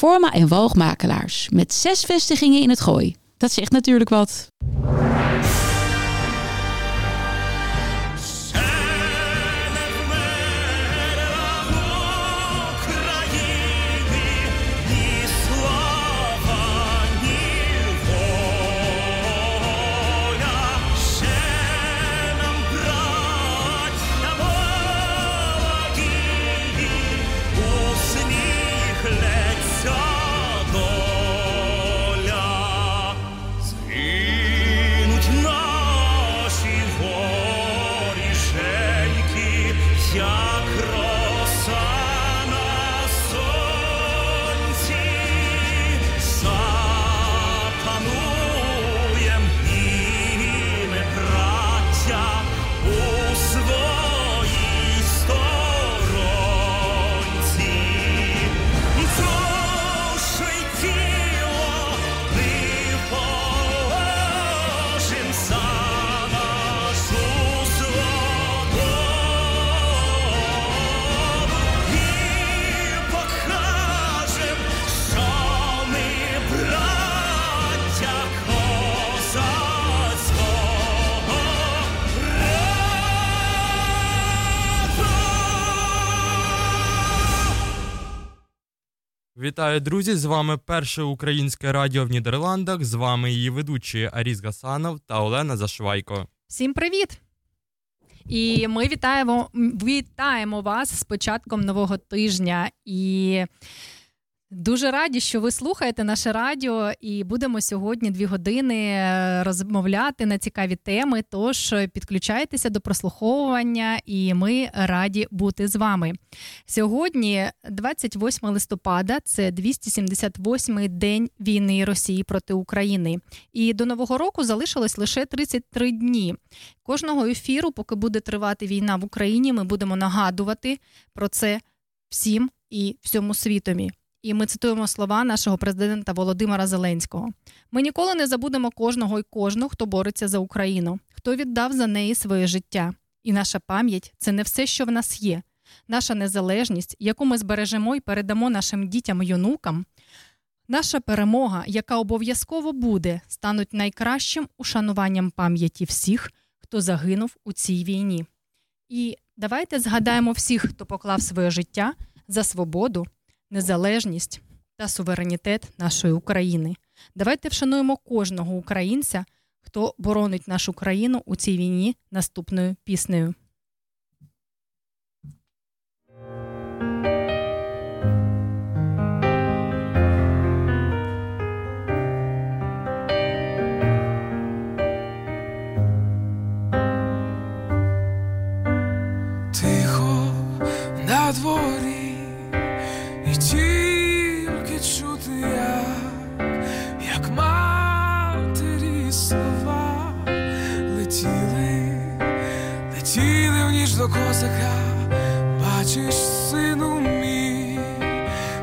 Proforma en Walgmakelaars. Met zes vestigingen in het gooi. Dat zegt natuurlijk wat. Вітаю, друзі! З вами перше українське радіо в Нідерландах. З вами її ведучі Аріс Гасанов та Олена Зашвайко. Всім привіт! І ми вітаємо вітаємо вас з початком нового тижня. І Дуже раді, що ви слухаєте наше радіо, і будемо сьогодні дві години е, розмовляти на цікаві теми. Тож підключайтеся до прослуховування, і ми раді бути з вами. Сьогодні, 28 листопада, це 278-й день війни Росії проти України. І до нового року залишилось лише 33 дні. Кожного ефіру, поки буде тривати війна в Україні, ми будемо нагадувати про це всім і всьому світові. І ми цитуємо слова нашого президента Володимира Зеленського. Ми ніколи не забудемо кожного і кожну, хто бореться за Україну, хто віддав за неї своє життя. І наша пам'ять це не все, що в нас є. Наша незалежність, яку ми збережемо і передамо нашим дітям і онукам, наша перемога, яка обов'язково буде, стануть найкращим ушануванням пам'яті всіх, хто загинув у цій війні. І давайте згадаємо всіх, хто поклав своє життя за свободу незалежність та суверенітет нашої України. Давайте вшануємо кожного українця, хто боронить нашу країну у цій війні наступною піснею. Ніж бачиш, сину мій,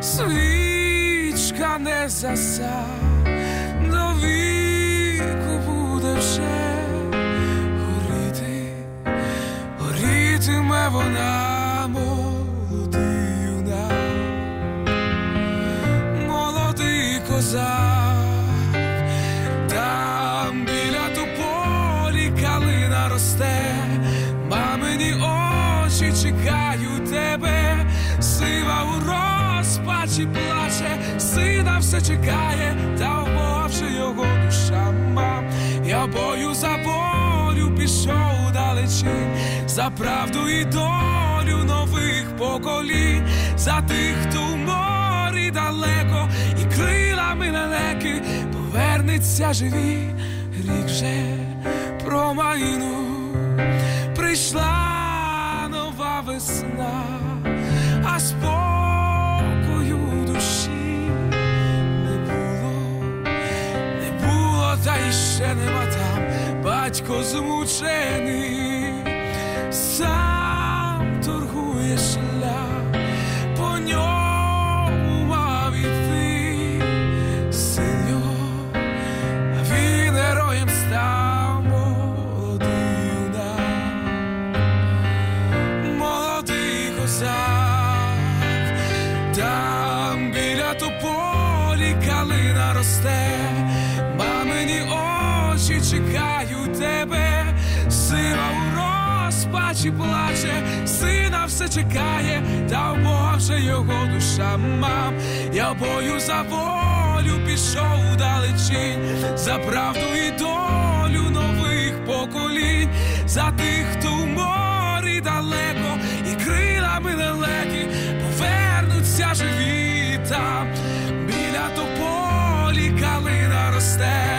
свічка не заса, до віку буде вже горіти, горітиме вона. козак, все чекає, та вмовши його душа мам. Я бою за волю пішов далечінь, за правду і долю нових поколінь, за тих, хто в морі далеко і крилами лелеки повернеться живі, рік вже промайну прийшла нова весна, а спокою та іще нема там. Батько змучений, сам торгує чекає, та в його душа. Мам. Я бою за волю пішов далечінь, за правду і долю нових поколінь, за тих, хто в морі далеко, і крилами лелеки повернуться живі там, біля тополі калина росте,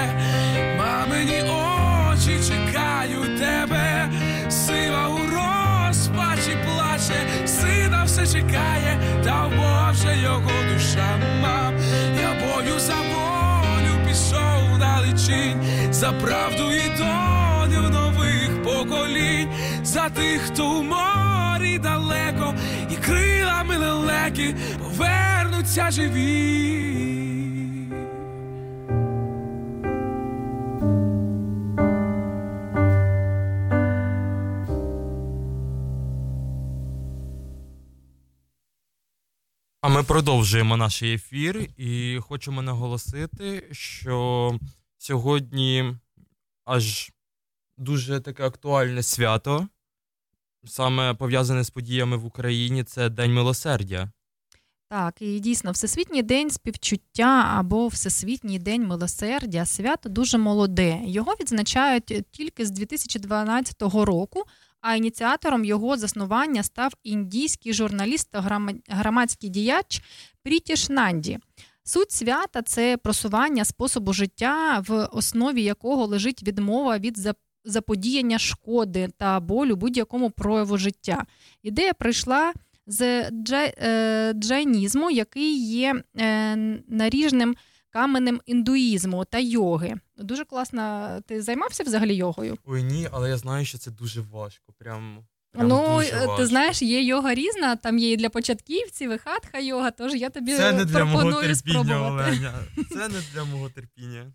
за правду і долю нових поколінь, за тих, хто в морі далеко, і крилами лелеки повернуться живі. А ми продовжуємо наш ефір і хочемо наголосити, що сьогодні аж дуже таке актуальне свято, саме пов'язане з подіями в Україні, це День милосердя. Так, і дійсно, Всесвітній день співчуття або Всесвітній день милосердя свято дуже молоде. Його відзначають тільки з 2012 року. А ініціатором його заснування став індійський журналіст та громадський діяч Прітіш Нанді. Суть свята це просування способу життя, в основі якого лежить відмова від заподіяння шкоди та болю будь-якому прояву життя. Ідея прийшла з е, джайнізму, який є е, наріжним каменем індуїзму та йоги. Дуже класно. Ти займався взагалі йогою? Ой, ні, але я знаю, що це дуже важко. Прям. Прям ну, дуже ти знаєш, є йога різна, там є і для початківців, і хатха йога, тож я тобі це не для пропоную мого терпіння, спробувати. Оленя. Це не для мого терпіння.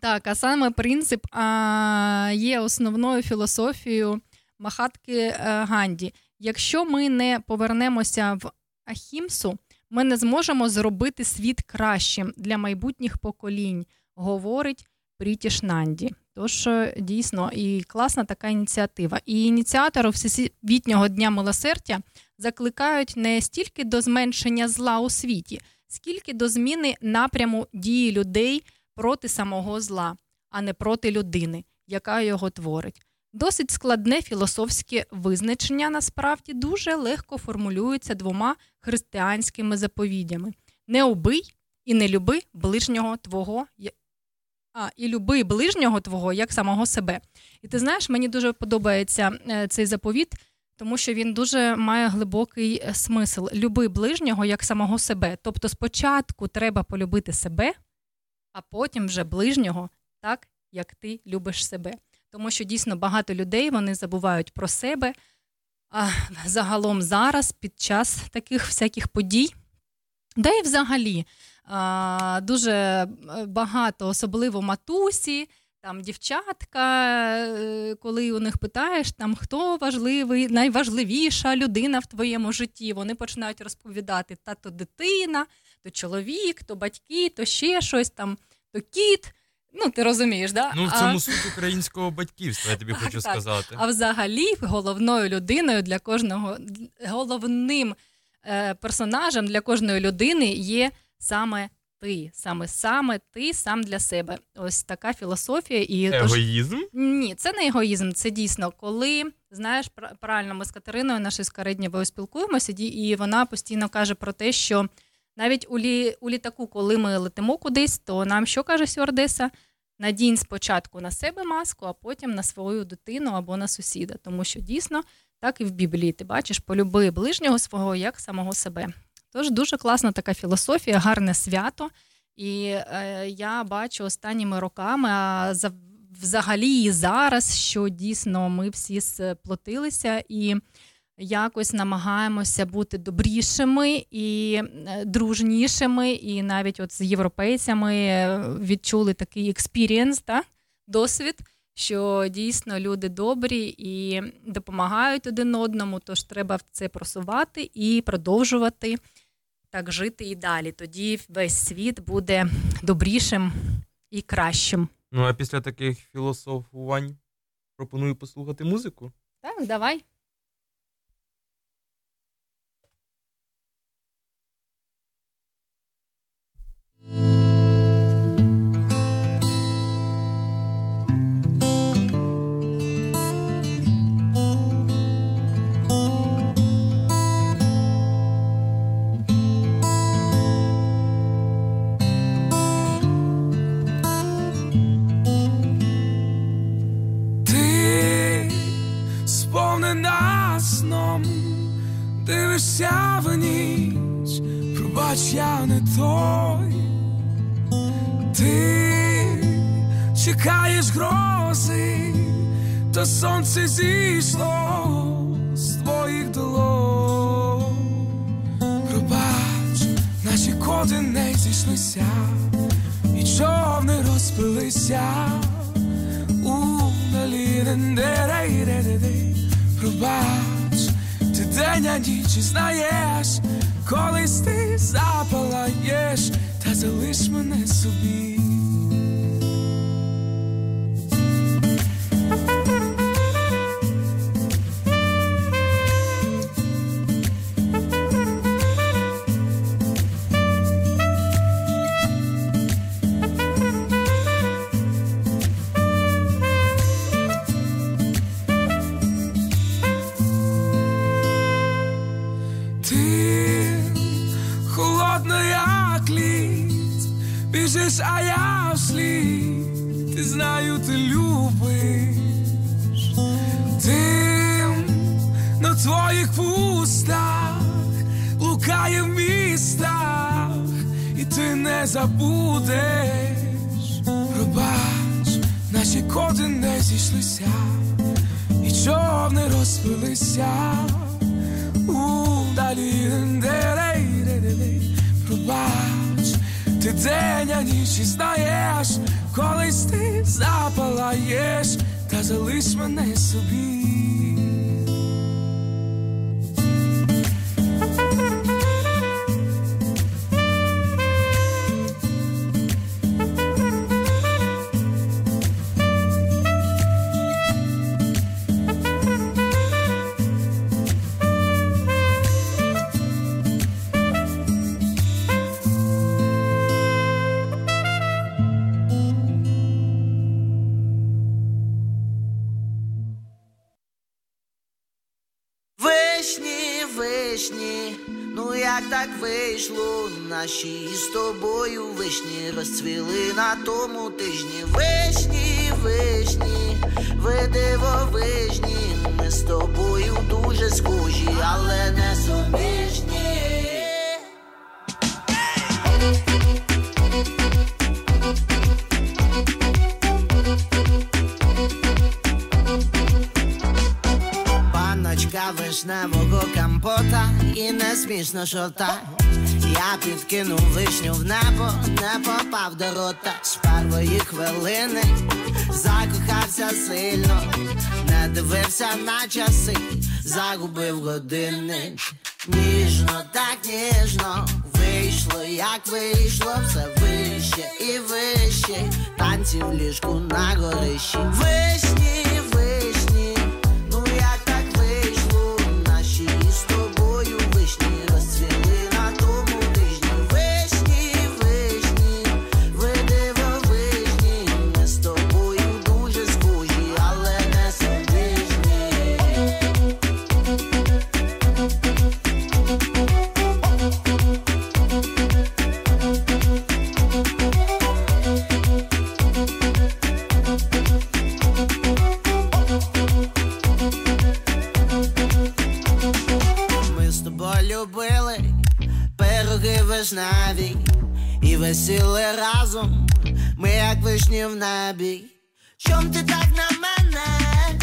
Так, а саме принцип а, є основною філософією Махатки е, Ганді. Якщо ми не повернемося в Ахімсу, ми не зможемо зробити світ кращим для майбутніх поколінь, говорить Прітіш Нанді. Тож е, дійсно і класна така ініціатива. І ініціатори Всесвітнього дня милосердя закликають не стільки до зменшення зла у світі, скільки до зміни напряму дії людей проти самого зла, а не проти людини, яка його творить. Досить складне філософське визначення насправді дуже легко формулюється двома християнськими заповідями: не убий і не люби ближнього твого, а і люби ближнього твого як самого себе. І ти знаєш, мені дуже подобається е, цей заповіт, тому що він дуже має глибокий е, смисл. Люби ближнього як самого себе. Тобто, спочатку треба полюбити себе, а потім вже ближнього так, як ти любиш себе тому що дійсно багато людей вони забувають про себе. А загалом зараз, під час таких всяких подій, да і взагалі дуже багато, особливо матусі, там дівчатка, е, коли у них питаєш, там хто важливий, найважливіша людина в твоєму житті, вони починають розповідати: та то дитина, то чоловік, то батьки, то ще щось там, то кіт. Ну, ти розумієш, да? Ну, в цьому а... суть українського батьківства, я тобі хочу так. сказати. А взагалі, головною людиною для кожного, головним е, персонажем для кожної людини є саме ти. Саме саме ти сам для себе. Ось така філософія. І Егоїзм? Тож... Ні, це не егоїзм, це дійсно, коли знаєш, правильно, ми з Катериною нашою Скареднєвою спілкуємося, і вона постійно каже про те, що. Навіть у лі, у літаку, коли ми летимо кудись, то нам що каже Сюардеса? Надінь спочатку на себе маску, а потім на свою дитину або на сусіда. Тому що дійсно так і в Біблії ти бачиш, полюби ближнього свого як самого себе. Тож дуже класна така філософія, гарне свято. І е, я бачу останніми роками, а за, взагалі і зараз, що дійсно ми всі сплотилися і якось намагаємося бути добрішими і е, дружнішими, і навіть от з європейцями е, відчули такий experience, та, досвід. Що дійсно люди добрі і допомагають один одному, тож треба це просувати і продовжувати так жити і далі. Тоді весь світ буде добрішим і кращим. Ну а після таких філософувань пропоную послухати музику. Так, давай. Дивишся в ніч, пробач, я не той, ти чекаєш грози, та сонце зійшло з твоїх долон. Пробач, наші коди не зійшлися, і човни розпилися у далі. Пробач день, а ніч знаєш, колись ти запалаєш, та залиш мене собі. Не смішно. Я підкинув вишню в небо, не попав до рота. З першої хвилини, закохався сильно, не дивився на часи, загубив години. Ніжно, так ніжно. Вийшло, як вийшло, все вище і вище, танці в ліжку на горищі. Вишні вишневі вишні в небі. Чом ти так на мене,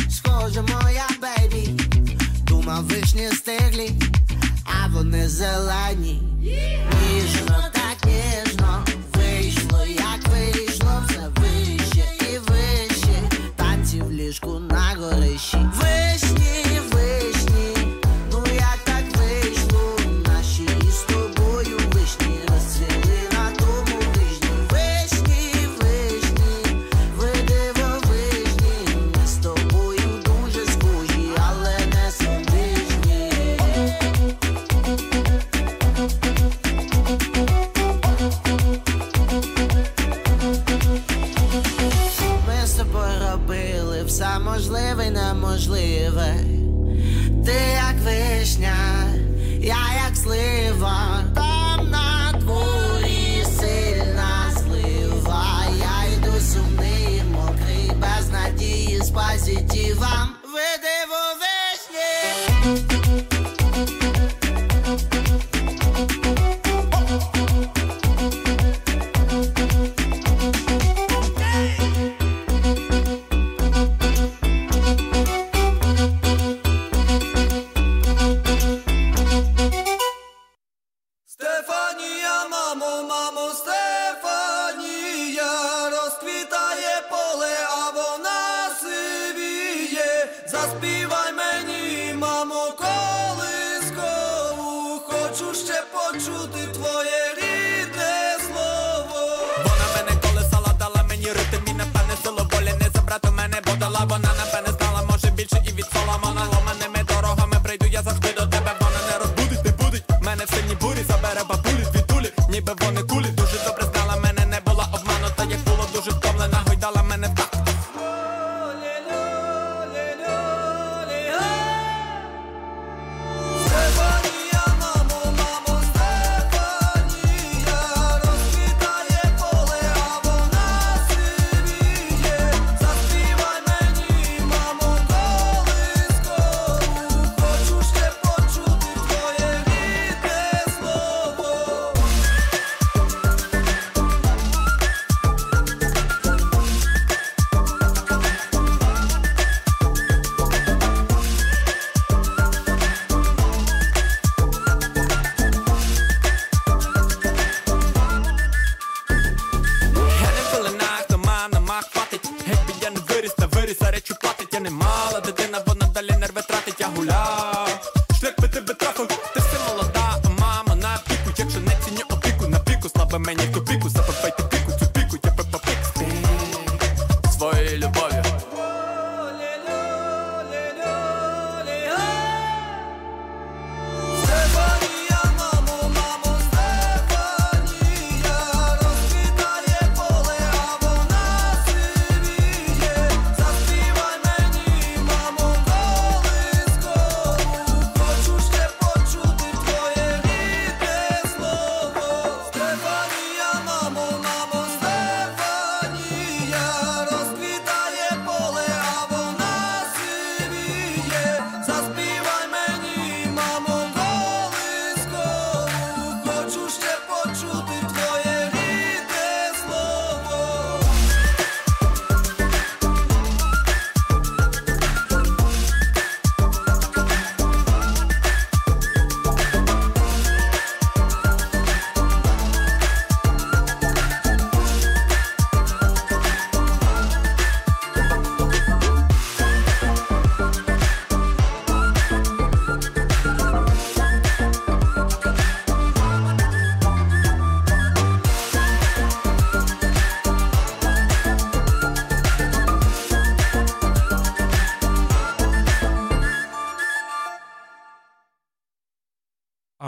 схожа моя бейбі? Думав вишні стиглі, а вони зелені. Ніжно, так ніжно, вийшло, як вийшло, все вище і вище, танці в ліжку на горищі.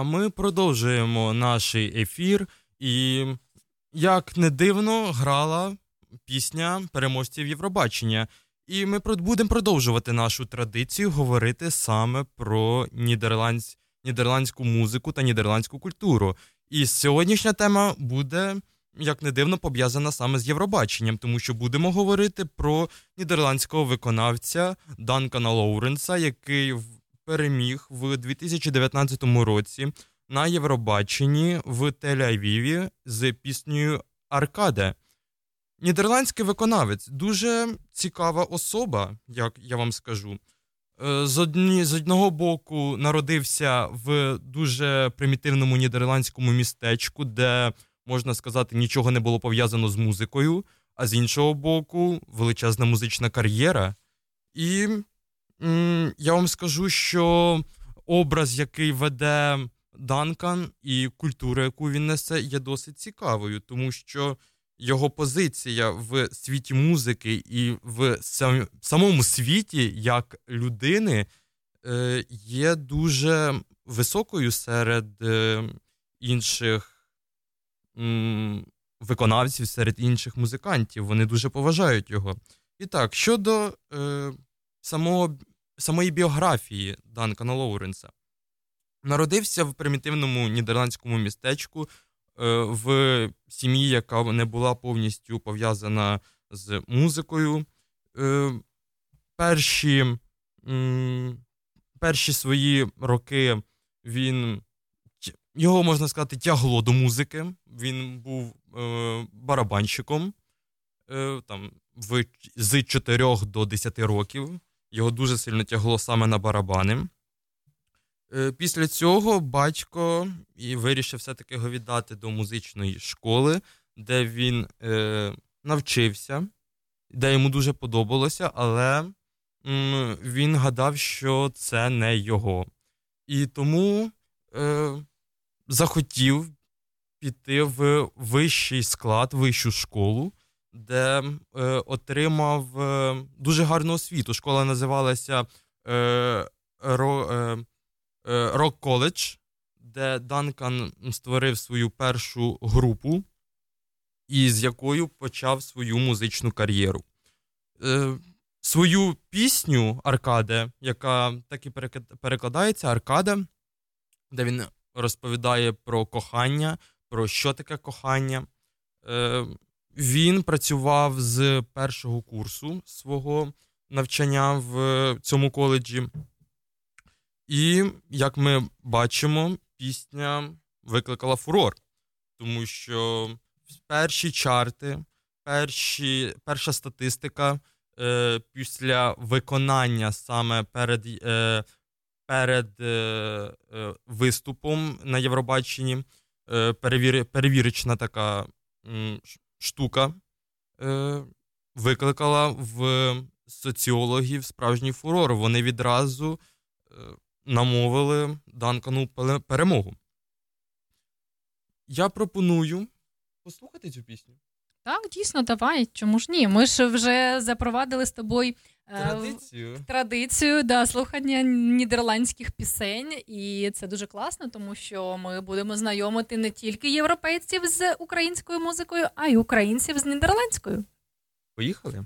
А ми продовжуємо наш ефір, і як не дивно, грала пісня переможців Євробачення. І ми будемо продовжувати нашу традицію говорити саме про нідерландсь... нідерландську музику та нідерландську культуру. І сьогоднішня тема буде, як не дивно, пов'язана саме з Євробаченням, тому що будемо говорити про нідерландського виконавця Данкана Лоуренса, який переміг в 2019 році на Євробаченні в Тель-Авіві з піснею Аркаде. Нідерландський виконавець дуже цікава особа, як я вам скажу. Е, З, одні, з одного боку народився в дуже примітивному нідерландському містечку, де, можна сказати, нічого не було пов'язано з музикою, а з іншого боку, величезна музична кар'єра. І я вам скажу, що образ, який веде Данкан, і культура, яку він несе, є досить цікавою, тому що його позиція в світі музики і в самому світі як людини е, є дуже високою серед е, інших виконавців, серед інших музикантів. Вони дуже поважають його. І так, щодо е, самого, самої біографії Данкана Лоуренса. Народився в примітивному нідерландському містечку е, в сім'ї, яка не була повністю пов'язана з музикою. Е, перші, перші свої роки він його можна сказати тягло до музики. Він був е, барабанщиком там, з 4 до 10 років. Його дуже сильно тягло саме на барабани. Е, Після цього батько і вирішив все-таки його віддати до музичної школи, де він е, навчився, де йому дуже подобалося, але він гадав, що це не його. І тому е, захотів піти в вищий склад, вищу школу, де е, отримав е, дуже гарну освіту. Школа називалася е, Ро, е, е, Рок Коледж, де Данкан створив свою першу групу, і з якою почав свою музичну кар'єру. Е, Свою пісню Аркаде, яка так і перекладається Аркада, де він розповідає про кохання, про що таке кохання. Е, Він працював з першого курсу свого навчання в цьому коледжі. І, як ми бачимо, пісня викликала фурор, тому що перші чарти, перші, перша статистика е, після виконання саме перед е, перед е, е, виступом на Євробаченні е, перевір, перевірочна така штука е, викликала в соціологів справжній фурор. Вони відразу е, намовили Данкану перемогу. Я пропоную послухати цю пісню. Так, дійсно, давай. Чому ж ні? Ми ж вже запровадили з тобою традицію традицію да, слухання нідерландських пісень, і це дуже класно, тому що ми будемо знайомити не тільки європейців з українською музикою, а й українців з нідерландською. Поїхали.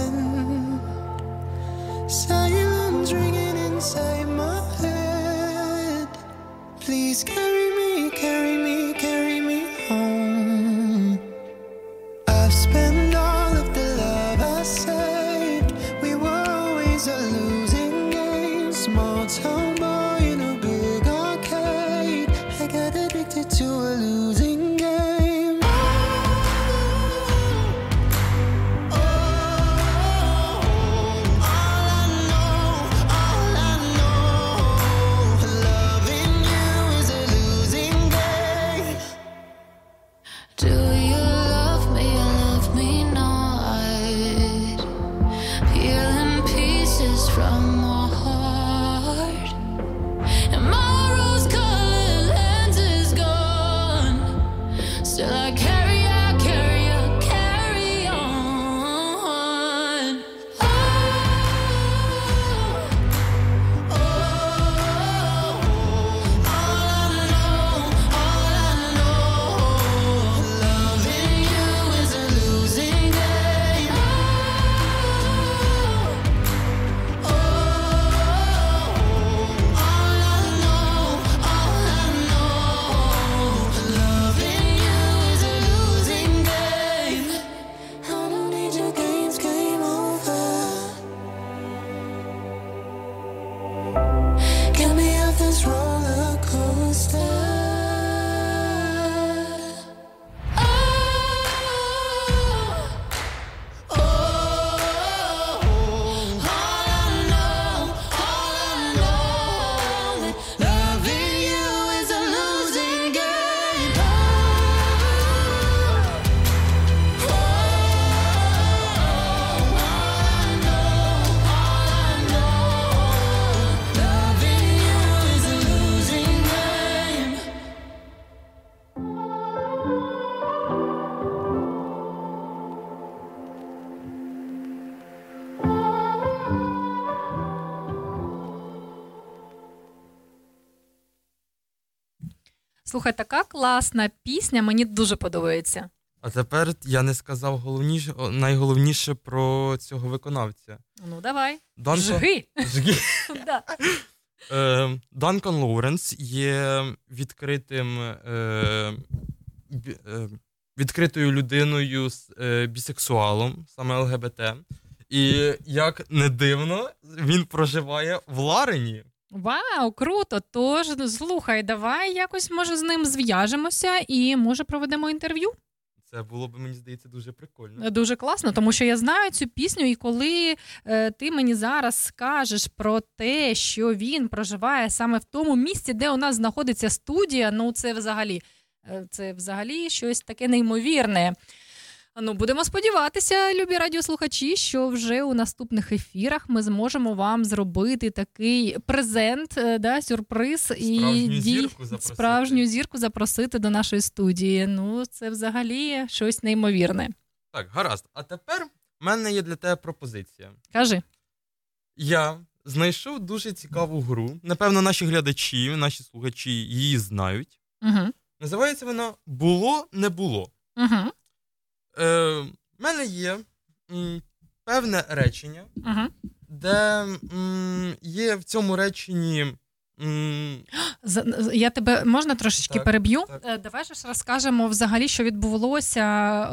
Silence ringing inside my head. Please carry Слухай, така класна пісня, мені дуже подобається. А тепер я не сказав головніше, найголовніше про цього виконавця. Ну, давай. Данко... Жги. Жги. Да. Е, Данкан Лоуренс є відкритим, е, е, відкритою людиною, з- е, бісексуалом, саме ЛГБТ. І як не дивно, він проживає в Ларені. Вау, круто! Тож слухай, давай якось може з ним зв'яжемося і може проведемо інтерв'ю. Це було б, мені здається, дуже прикольно. Дуже класно, тому що я знаю цю пісню, і коли е, ти мені зараз скажеш про те, що він проживає саме в тому місці, де у нас знаходиться студія, ну це взагалі, е, це взагалі щось таке неймовірне. Ну, будемо сподіватися, любі радіослухачі, що вже у наступних ефірах ми зможемо вам зробити такий презент, е, да, сюрприз і Справжню дій- зірку запросити. справжню зірку запросити до нашої студії. Ну, це взагалі щось неймовірне. Так, гаразд. А тепер в мене є для тебе пропозиція. Кажи. Я знайшов дуже цікаву гру. Напевно, наші глядачі, наші слухачі її знають. Угу. Називається вона Було не було. Угу. Е, в мене є м, певне речення, Угу. де м, є в цьому реченні. м, Я тебе можна трошечки Так, переб'ю? так. Е, Давай же ж розкажемо взагалі, що відбулося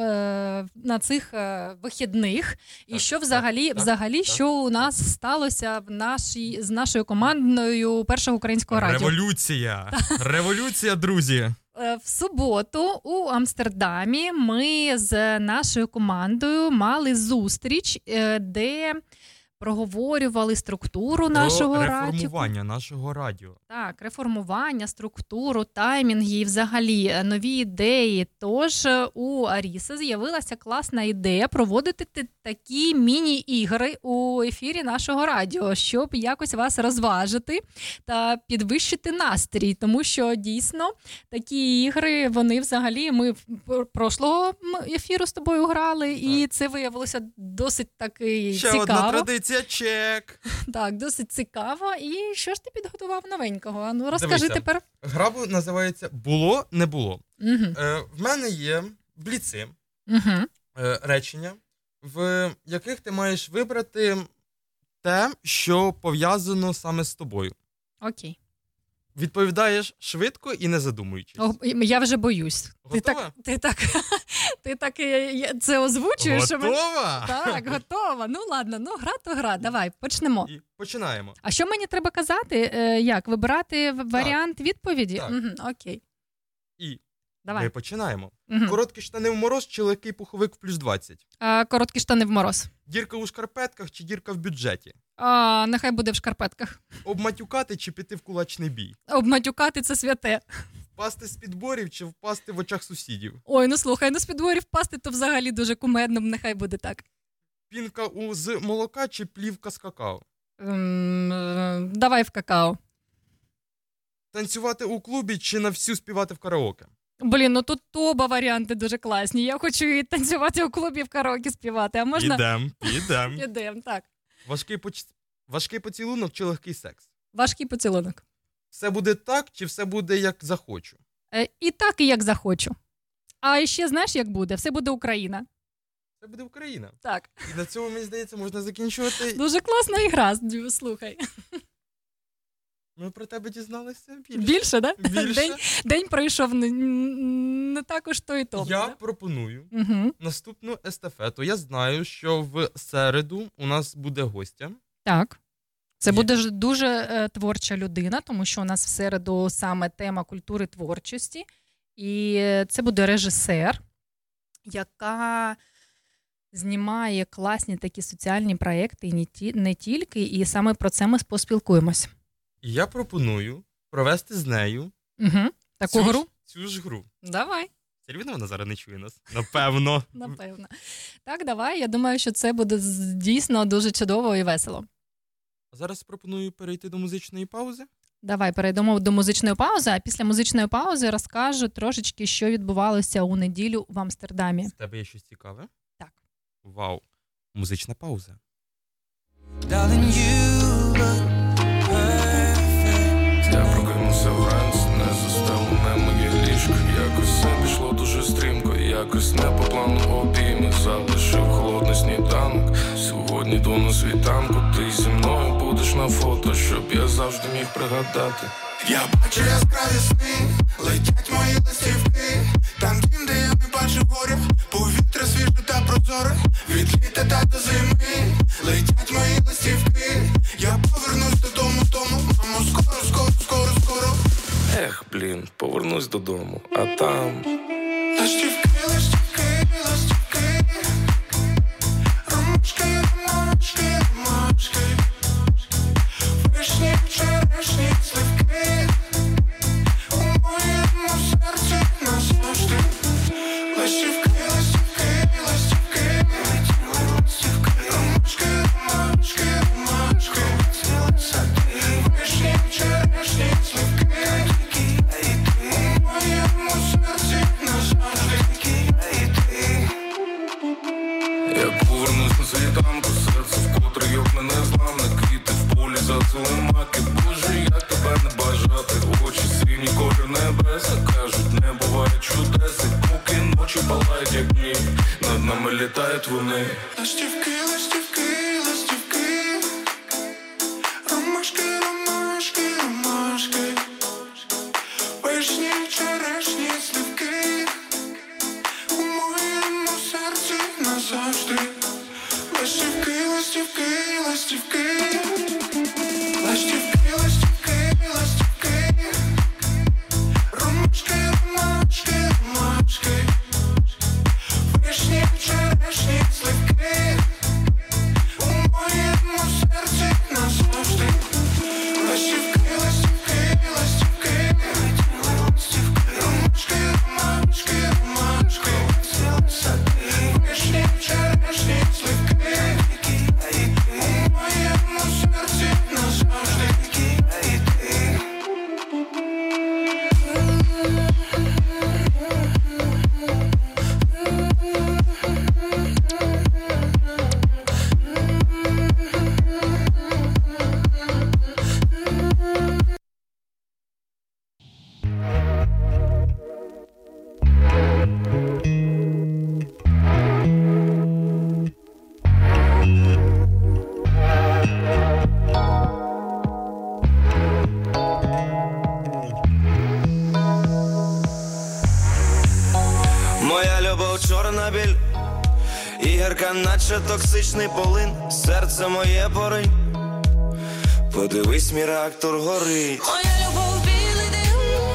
е, на цих е, вихідних, і Так, що взагалі, так, взагалі, так. що у нас сталося в нашій з нашою командою першого українського радіо. Революція! Революція, друзі! Е, В суботу у Амстердамі ми з нашою командою мали зустріч, е, де проговорювали структуру нашого радіо. реформування нашого радіо. Так, реформування, структуру, таймінги і взагалі е, нові ідеї. Тож е, у Аріси з'явилася класна ідея проводити такі міні-ігри у ефірі нашого радіо, щоб якось вас розважити та підвищити настрій. Тому що дійсно такі ігри, вони взагалі ми в прошлого ефіру з тобою грали, і це виявилося досить таки Ще цікаво. одна традиція чек. Так, досить цікаво. І що ж ти підготував новенького? А Ну розкажи Дивися. тепер. Гра називається Було не було. Угу. Е, в мене є бліци. Угу. е, речення, в яких ти маєш вибрати те, що пов'язано саме з тобою. Окей. Відповідаєш швидко і не задумуючись. О, я вже боюсь. Ти так, ти так, ти так е, це озвучуєш. що ми- Так, готова. Ну ладно, ну гра то гра. Давай, почнемо. І починаємо. А що мені треба казати? Е, як? Вибирати варіант відповіді? Так. Угу, окей. І Давай. ми починаємо. Угу. Короткі штани в мороз чи легкий пуховик в плюс 20? А, короткі штани в мороз. Дірка у шкарпетках чи дірка в бюджеті? А, нехай буде в шкарпетках. Обматюкати чи піти в кулачний бій? Обматюкати це святе. Впасти з підборів чи впасти в очах сусідів? Ой, ну слухай, ну з підворів впасти то взагалі дуже кумедно, нехай буде так. Пінка у з молока чи плівка з какао? Ем, е, давай в какао. Танцювати у клубі чи на всю співати в караоке? Блін, ну тут оба варіанти дуже класні. Я хочу і танцювати у клубі в караоке співати, а можна Ідем, ідем. Ідем, так. Важкий, поч... Важкий поцілунок чи легкий секс? Важкий поцілунок. Все буде так, чи все буде як захочу? Е, і так, і як захочу. А ще знаєш, як буде? Все буде Україна. Це буде Україна. Так. І на цьому, мені здається, можна закінчувати. Дуже класна ігра, слухай. Ми про тебе дізналися більше. Більше, да? Більше. День, день пройшов не, не так уж то і то. Я пропоную Угу. наступну естафету. Я знаю, що в середу у нас буде гостя. Так. Це Є. буде ж дуже е, творча людина, тому що у нас в середу саме тема культури творчості. І це буде режисер, яка знімає класні такі соціальні проекти, і не тільки, і саме про це ми поспілкуємось. І я пропоную провести з нею Угу. Таку цю, гру? Ж, цю ж гру. Давай, Все вона зараз не чує нас. Напевно. напевно. Так, давай. Я думаю, що це буде дійсно дуже чудово і весело. А зараз пропоную перейти до музичної паузи. Давай перейдемо до музичної паузи, а після музичної паузи розкажу трошечки, що відбувалося у неділю в Амстердамі. З тебе є щось цікаве? Так. Вау. Музична пауза. Darling, you look прокинувся вранці, не застелене моє ліжко. Якось все пішло дуже стрімко, якось не по плану обійми залишив холодний сніданок. Сьогодні до на світанку, ти зі мною будеш на фото, щоб я завжди міг пригадати. Я бачу яскраві сни, летять мої листівки, там дім, де я бачу горя, повітря свіже та прозоре, від літа та до зими, летять мої листівки, я повернусь додому, тому, мамо, скоро, скоро, скоро, скоро. Ех, блін, повернусь додому, а там. Листівки, листівки, листівки, ромашки, ромашки, ромашки, вишні, черешні, Над літають вони. Ластівки, ластівки, Любов чорна біль, і гірка, наче токсичний полин, серце моє поринь. Подивись, мій реактор горить. Моя любов білий дим,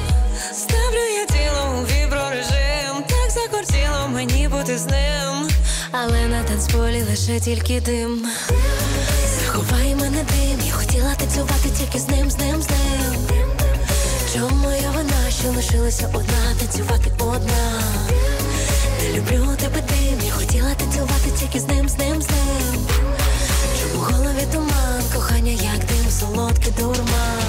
ставлю я тіло у віброрежим, так закортіло мені бути з ним, але на танцполі лише тільки дим. Заховай мене дим, я хотіла танцювати тільки з ним, з ним, з ним. Чому моя вина, що лишилася одна, танцювати одна? Люблю тебе дим, я хотіла танцювати тільки з ним, з ним, з ним. Чому голові туман, кохання, як дим, солодкий дурман.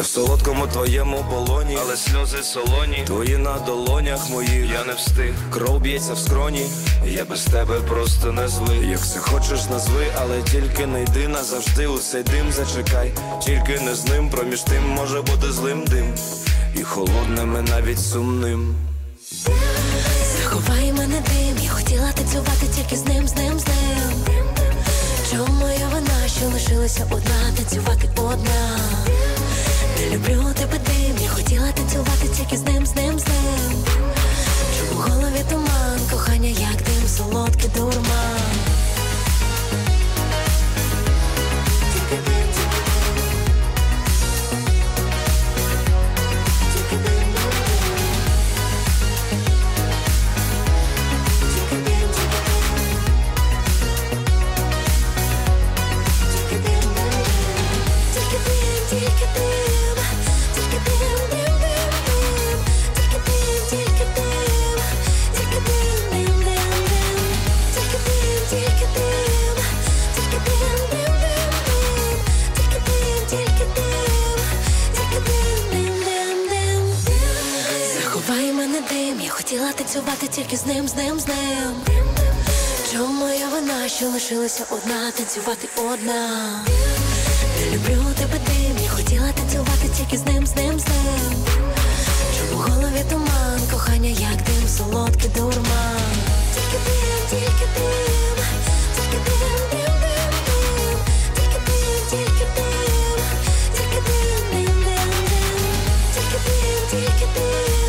Я в солодкому твоєму полоні, але сльози солоні, твої на долонях моїх, я не встиг, кров б'ється в скроні, я без тебе просто не звик. Як це хочеш, назви, але тільки не йди назавжди. У цей дим зачекай, тільки не з ним, проміж тим може бути злим дим, і холодним, і навіть сумним. Заховай мене дим, я хотіла танцювати тільки з ним, з ним, з ним. Чому моя вина, що лишилася одна, танцювати одна? Люблю тебе дим, я хотіла танцювати тільки з ним, з ним, з ним. В голові туман, кохання, як дим, солодкий дурман. танцювати тільки з ним, з ним, з ним. Чому моя вина, що лишилася одна, танцювати одна. Не люблю тебе тим, я хотіла танцювати тільки з ним, з ним, з ним. Чому в голові туман, кохання, як дим, солодкий дурман. Тільки дим, тільки дим, тільки дим, тільки ти, тільки дим, тільки дим, дим, дим, тільки дим, тільки дим.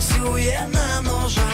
Танцює на ножах.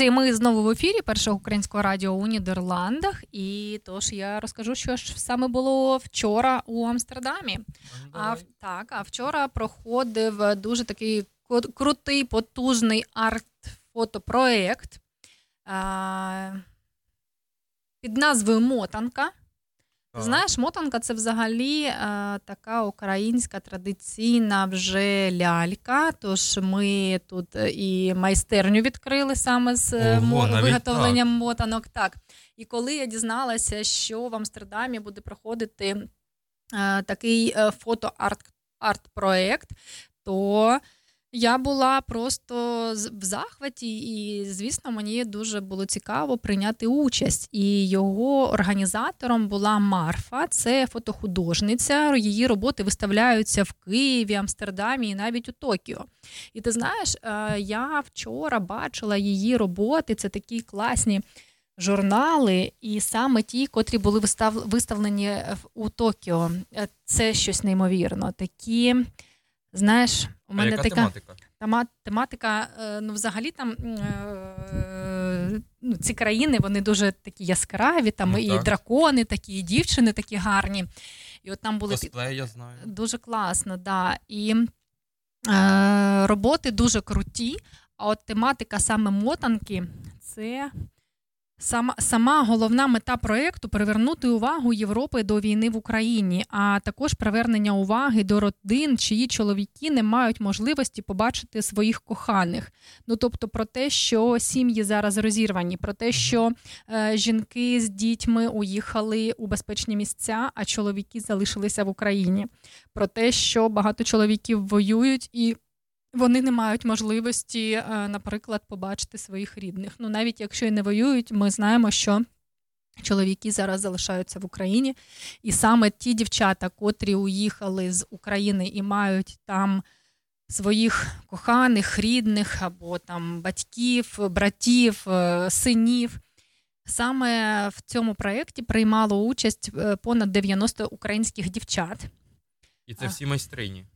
Друзі, ми знову в ефірі першого українського радіо у Нідерландах. І тож я розкажу, що ж саме було вчора у Амстердамі. А так, а вчора проходив дуже такий крутий, потужний арт-фотопроєкт а, під назвою Мотанка. Так. Знаєш, мотанка це взагалі е, така українська традиційна вже лялька. Тож ми тут е, і майстерню відкрили саме з е, Ого, навіть виготовленням мотанок. Так. І коли я дізналася, що в Амстердамі буде проходити е, такий е, фото-арт-проект, то я була просто в захваті, і, звісно, мені дуже було цікаво прийняти участь. І його організатором була Марфа, це фотохудожниця. Її роботи виставляються в Києві, Амстердамі і навіть у Токіо. І ти знаєш, е, я вчора бачила її роботи. Це такі класні. Журнали, і саме ті, котрі були вистав... виставлені у Токіо, Е, це щось неймовірно. Такі, знаєш, у А яка така тематика? Тема, тематика, е, ну, взагалі там е, ну, ці країни вони дуже такі яскраві, там Ну, і так. дракони, такі, і дівчини такі гарні. І от там були Косплей, я знаю. дуже класно, да. І е, роботи дуже круті. А от тематика саме мотанки це Сама, сама головна мета проєкту привернути увагу Європи до війни в Україні, а також привернення уваги до родин, чиї чоловіки не мають можливості побачити своїх коханих. Ну тобто про те, що сім'ї зараз розірвані, про те, що е, жінки з дітьми уїхали у безпечні місця, а чоловіки залишилися в Україні. Про те, що багато чоловіків воюють і вони не мають можливості, е, наприклад, побачити своїх рідних. Ну, навіть якщо і не воюють, ми знаємо, що чоловіки зараз залишаються в Україні, і саме ті дівчата, котрі уїхали з України і мають там своїх коханих, рідних або там батьків, братів, е, синів. Саме в цьому проєкті приймало участь е, понад 90 українських дівчат. І це всі майстрині.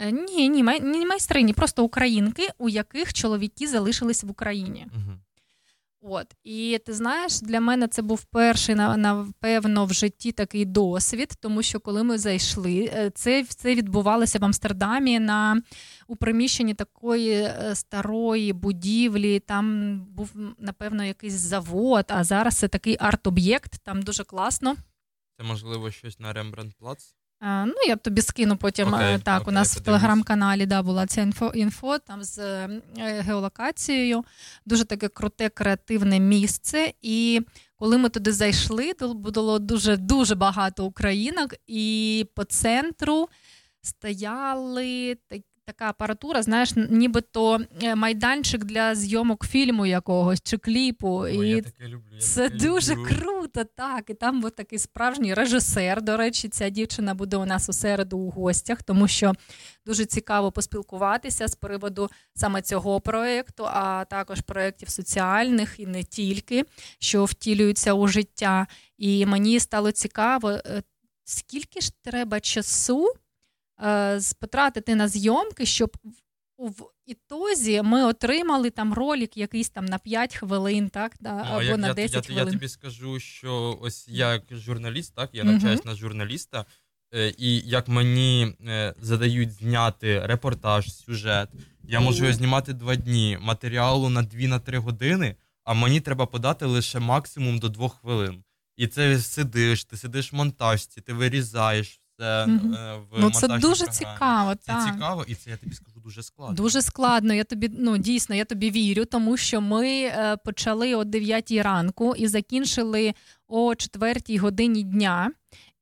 Е, Ні, ні, май- ні майстрині, просто українки, у яких чоловіки залишились в Україні. Угу. От і ти знаєш, для мене це був перший напевно в житті такий досвід, тому що коли ми зайшли, е, це, це відбувалося в Амстердамі на у приміщенні такої е, старої будівлі. Там був напевно якийсь завод, а зараз це такий арт-об'єкт. Там дуже класно. Це можливо щось на Рембрандт Плац? Е, Ну, я тобі скину потім. Окей, так. так, у окей, нас в телеграм-каналі да, була ця інфо, інфо там з е, геолокацією. Дуже таке круте, креативне місце. І коли ми туди зайшли, то було дуже дуже багато українок, і по центру стояли так- така апаратура, знаєш, нібито е, майданчик для зйомок фільму якогось чи кліпу. О, і я таке люблю. Я це таке дуже люблю. круто, так. І там був такий справжній режисер. До речі, ця дівчина буде у нас у середу у гостях, тому що дуже цікаво поспілкуватися з приводу саме цього проєкту, а також проєктів соціальних і не тільки, що втілюються у життя. І мені стало цікаво, е, скільки ж треба часу потратити на зйомки, щоб в- ітозі ми отримали там ролик якийсь там на 5 хвилин, так, да, Ну, або на я, 10 я, хвилин. я тобі скажу, що ось я як журналіст, так, я навчаюсь на журналіста, е, і як мені е, задають зняти репортаж, сюжет, я можу його знімати два дні, матеріалу на 2-3 години, а мені треба подати лише максимум до 2 хвилин. І це сидиш, ти сидиш в монтажці, ти вирізаєш Мгм. е, в Ну, це дуже програмі. цікаво, Це так. цікаво, і це я тобі скажу дуже складно. Дуже складно. Я тобі ну дійсно я тобі вірю, тому що ми е, почали о 9 ранку і закінчили о 4 годині дня.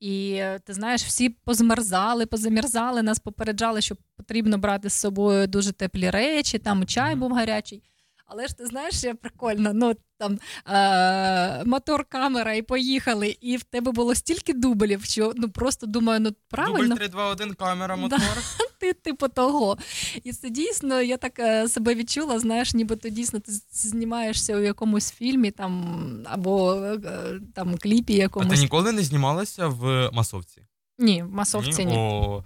І е, ти знаєш, всі позмерзали, позамерзали, нас попереджали, що потрібно брати з собою дуже теплі речі, там чай був гарячий. Але ж ти знаєш, що прикольно, ну там е- мотор, камера і поїхали, і в тебе було стільки дублів, що ну просто думаю, ну правильно. Дубль 3, 2, 1, камера, мотор. ти типу того. І це дійсно, я так е, себе відчула, знаєш, нібито дійсно ти знімаєшся у якомусь фільмі там або е, там кліпі А якомусь. ти ніколи не знімалася в масовці? Ні, в масовці ні. О,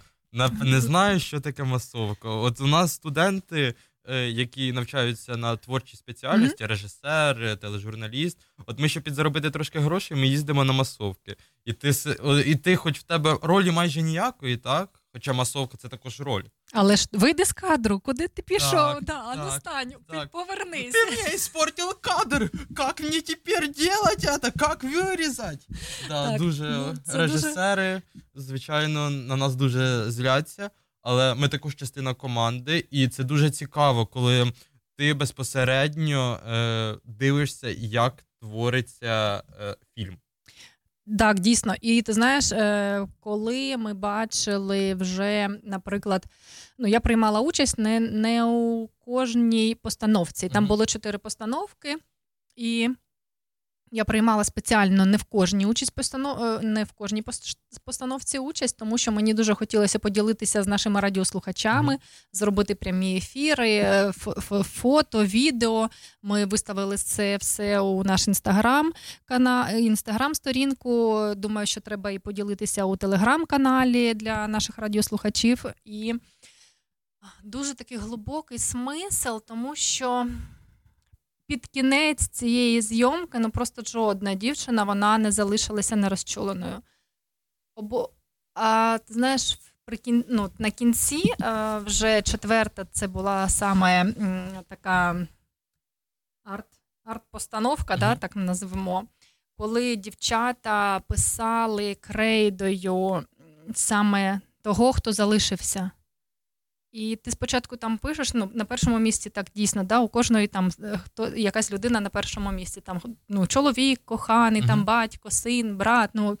не знаю, що таке масовка. От у нас студенти, е, які навчаються на творчій спеціальності, режисер, е, тележурналіст. От ми, щоб підзаробити трошки грошей, ми їздимо на масовки. І ти, і ти, хоч в тебе ролі майже ніякої, так? Хоча масовка це також роль. Але ж вийди з кадру, куди ти пішов? Так, да, ну так, стань, так. повернись. Ты мне испортил кадр! Как мне теперь делать это? Как вирізати? Да, Так, дуже ну, режисери, звичайно, на нас дуже зляться, але ми також частина команди, і це дуже цікаво, коли ти безпосередньо е, дивишся, як твориться е, фільм. Так, дійсно. І ти знаєш, е, коли ми бачили вже, наприклад, ну я приймала участь не, не у кожній постановці. Там було чотири постановки, і я приймала спеціально не в кожній участь постанов... е, не в кожній пос- постановці участь, тому що мені дуже хотілося поділитися з нашими радіослухачами, зробити прямі ефіри, е, фото, відео. Ми виставили це все у наш інстаграм інстаграм-сторінку. Думаю, що треба і поділитися у телеграм-каналі для наших радіослухачів. І дуже такий глибокий смисл, тому що під кінець цієї зйомки ну просто жодна дівчина вона не залишилася нерозчуленою. Обо... А ти знаєш, при кін... ну, на кінці е, вже четверта це була саме м, така арт... арт-постановка, да, так назвемо. Коли дівчата писали крейдою саме того, хто залишився. І ти спочатку там пишеш, ну на першому місці так дійсно, да, у кожної там е, хто якась людина на першому місці, там ну, чоловік, коханий, там батько, син, брат. Ну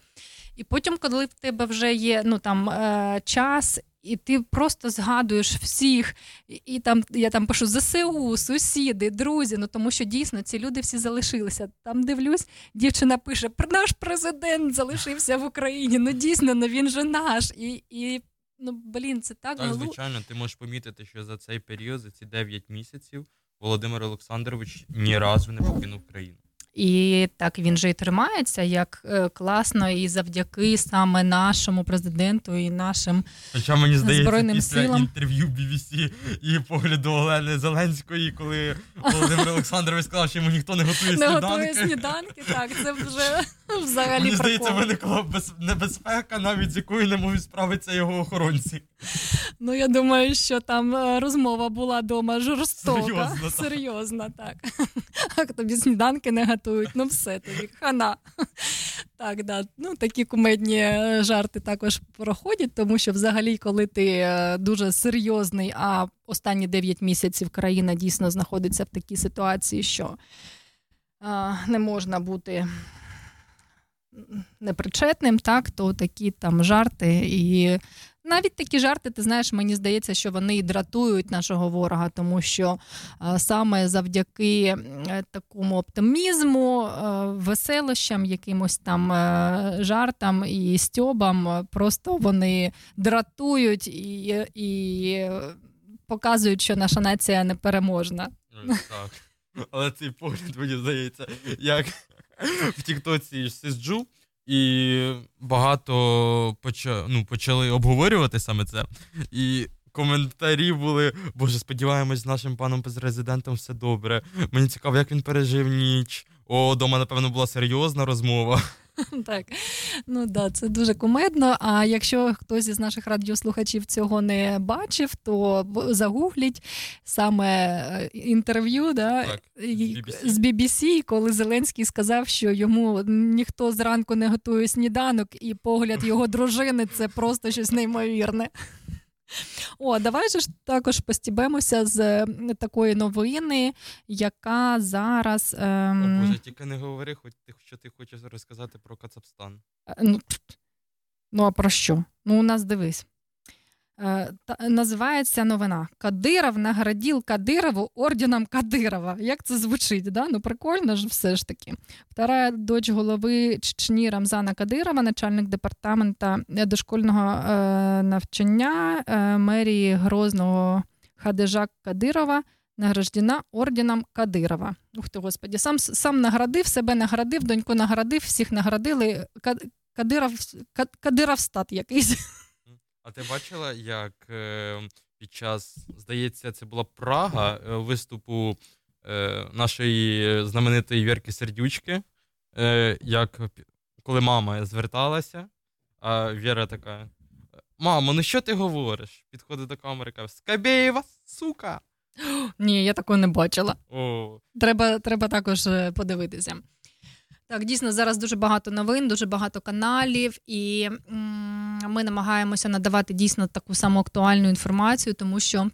і потім, коли в тебе вже є ну там е, час, і ти просто згадуєш всіх, і, і там я там пишу ЗСУ, сусіди, друзі. Ну тому що дійсно ці люди всі залишилися. Там дивлюсь, дівчина пише: наш президент залишився в Україні. Ну дійсно, ну він же наш. І, і ну блін, це так, Так, звичайно, ти можеш помітити, що за цей період, за ці 9 місяців, Володимир Олександрович ні разу не покинув країну. І так він же і тримається як е, класно, і завдяки саме нашому президенту і нашим Хоча мені здається, Збройним після силам. інтерв'ю BBC і погляду Олени Зеленської, коли Володимир Олександрович сказав, що йому ніхто не готує не сніданки. готує сніданки. Так, це вже взагалі Мені здається, виникла без- небезпека, навіть з якою не можуть справитися його охоронці. Ну, я думаю, що там е, розмова була дома жорстока. Серйозно, так. Серйозно, так. А тобі сніданки не готують, ну все тобі, хана. Так, да. Ну, такі кумедні е, жарти також проходять, тому що взагалі, коли ти е, дуже серйозний, а останні 9 місяців країна дійсно знаходиться в такій ситуації, що е, не можна бути непричетним, так, то такі там жарти і. Навіть такі жарти, ти знаєш, мені здається, що вони і дратують нашого ворога, тому що е, саме завдяки е, такому оптимізму, е, веселощам, якимось там жартам і стьобам, просто вони дратують і, і показують, що наша нація непереможна. Так. Але цей погляд, мені здається, як в Тіктоці сиджу, і багато почали, ну, почали обговорювати саме це. І коментарі були: Боже, сподіваємось, з нашим паном президентом все добре. Мені цікаво, як він пережив ніч. О, дома, напевно, була серйозна розмова. Так, ну да, це дуже кумедно. А якщо хтось із наших радіослухачів цього не бачив, то загугліть саме е, інтерв'ю да, Так, з BBC, коли Зеленський сказав, що йому ніхто зранку не готує сніданок, і погляд його дружини це просто щось неймовірне. О, давай же ж також постібемося з такої новини, яка зараз. О, Ем... Боже, тільки не говори, хоч ти, що ти хочеш розказати про Кацапстан. Е, Ну, ну а про що? Ну, у нас дивись. Е, називається новина Кадиров наградив Кадирову орденом Кадирова. Як це звучить? Да? Ну, прикольно ж все ж таки. Вторая дочь голови Чечні Рамзана Кадирова, начальник департамента е, дошкільного е, навчання мерії Грозного Хадежа Кадирова. Награждена орденом Кадирова. Ух ти, господі, сам, сам наградив, себе наградив, доньку наградив, всіх наградили. Ка- Кадиров, Ка- Кадировстат якийсь. А ти бачила, як е, під час, здається, це була Прага е, виступу е, нашої знаменитої Вірки Сердючки, е, як коли мама зверталася, а Віра така: Мамо, ну що ти говориш? Підходить до камери каже: Скабєєва, сука! Ні, я такого не бачила. О, Треба, треба також е, подивитися. Так, дійсно, зараз дуже багато новин, дуже багато каналів, і м, ми намагаємося надавати дійсно таку саму актуальну інформацію, тому що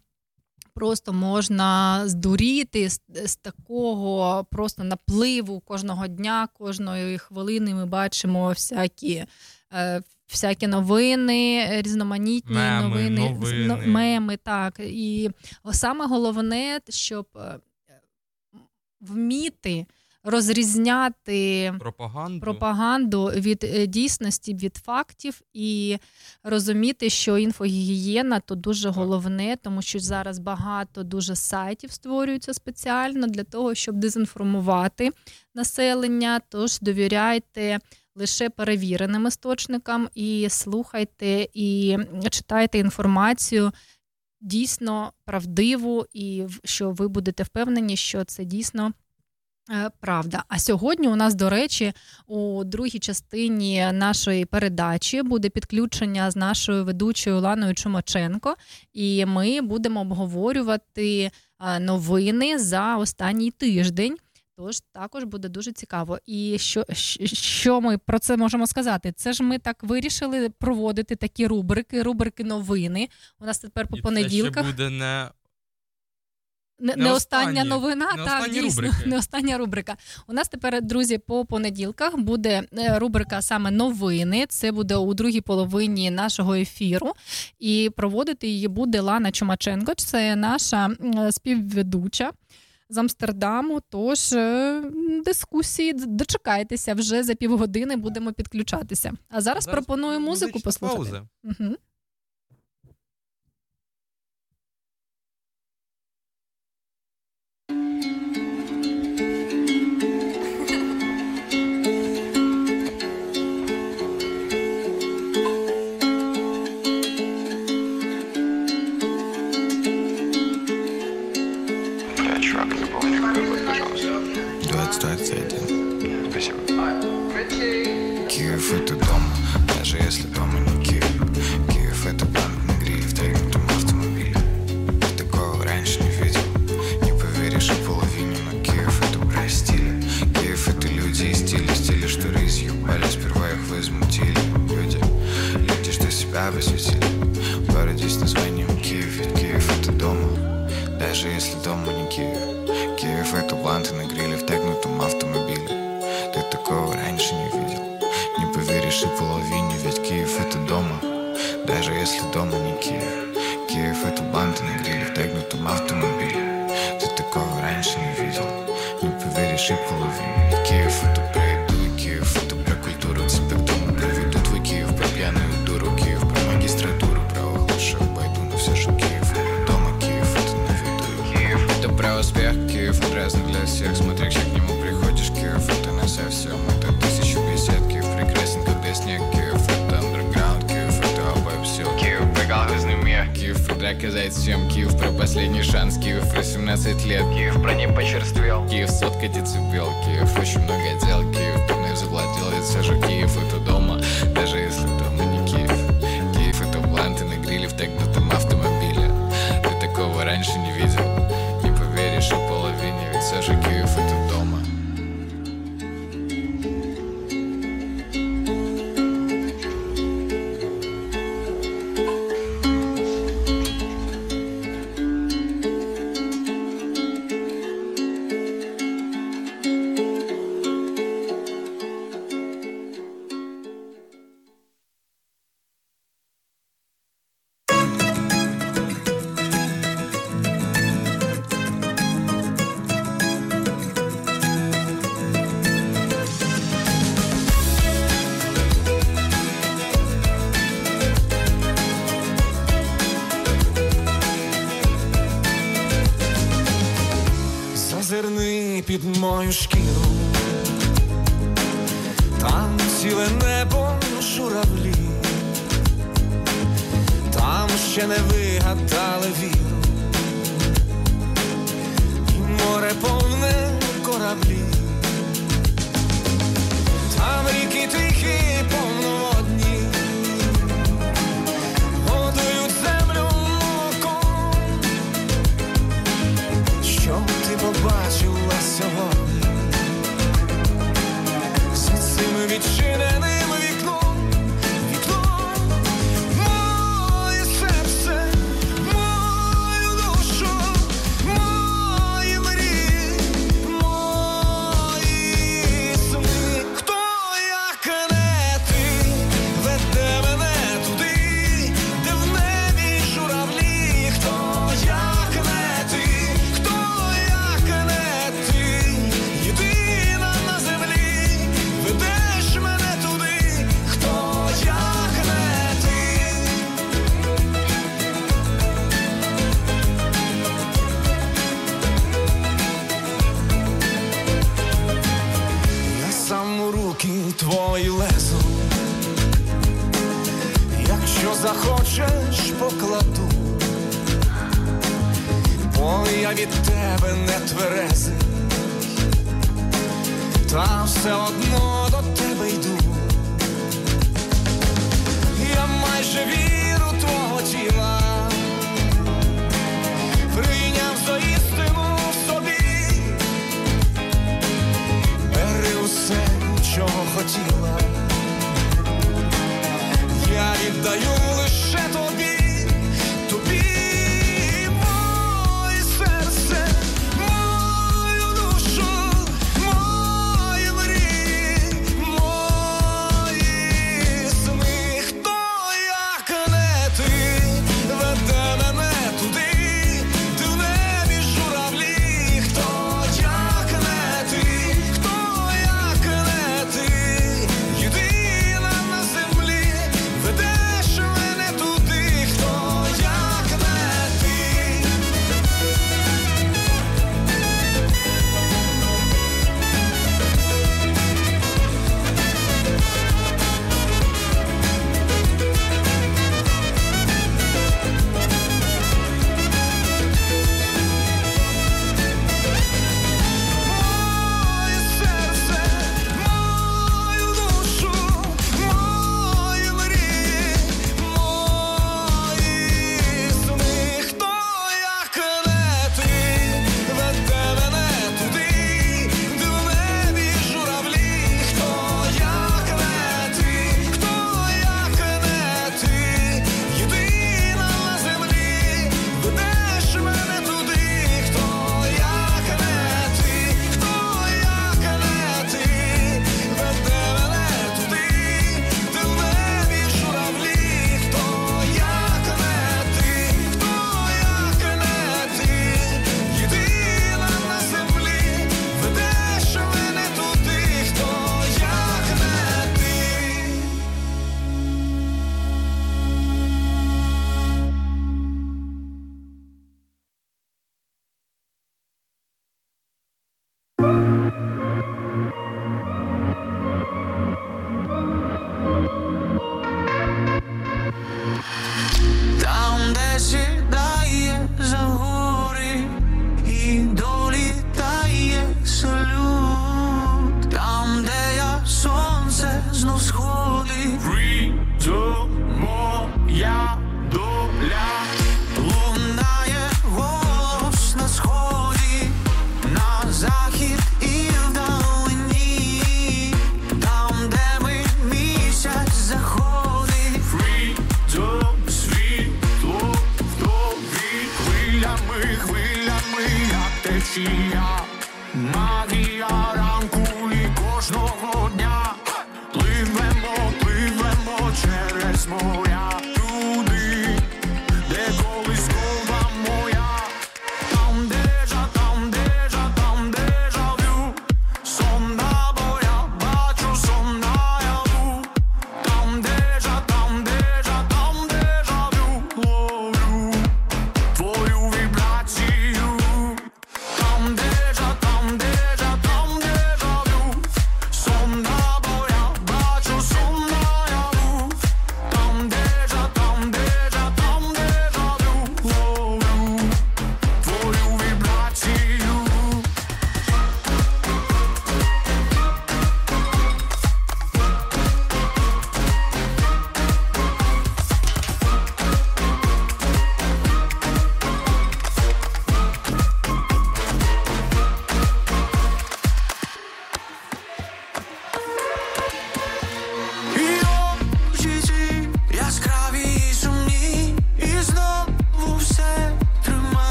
просто можна здуріти з, з такого просто напливу кожного дня, кожної хвилини ми бачимо всякі. е, Всякі новини, різноманітні Меми, новини, новини. но- меми, так. І саме головне, щоб е, вміти розрізняти пропаганду. пропаганду від е, дійсності, від фактів, і розуміти, що інфогігієна то дуже головне, тому що зараз багато дуже сайтів створюються спеціально для того, щоб дезінформувати населення. Тож довіряйте. Лише перевіреним істочникам і слухайте і читайте інформацію дійсно правдиву, і що ви будете впевнені, що це дійсно Правда. А сьогодні у нас, до речі, у другій частині нашої передачі буде підключення з нашою ведучою Ланою Чумаченко, і ми будемо обговорювати е, новини за останній тиждень. Тож також буде дуже цікаво. І що, що ми про це можемо сказати? Це ж ми так вирішили проводити такі рубрики, рубрики новини. У нас тепер по І понеділках. Це ще буде не Не, Не остання новина, не так, останні дійсно, рубрики. не остання рубрика. У нас тепер, друзі, по понеділках буде е, рубрика саме новини. Це буде у другій половині нашого ефіру. І проводити її буде Лана Чумаченко. Це наша співведуча. З Амстердаму, тож е, дискусії дочекайтеся вже за півгодини будемо підключатися. А зараз, Зараз пропоную музику послухати. пауза. Угу. 21. Спасибо. Киев это дом, даже если дома не Киев. Киев это дом. тебе світіль Передійсь Киев звенням Київ это дома. Даже если дома не Киев Киев это бланты на гриле в тегнутом автомобиле. Ты такого раньше не видел. заказать всем. Киев про последний шанс Киев про 17 лет. Киев про не почерствел. Киев сотка децибел Киев очень много дел. Киев дурной завладел Я сажу Киев это дома. Даже если дома до тебе йду, я майже віру твого тіла, прийняв за істину в собі, бери усе, чого хотіла, я віддаю лише.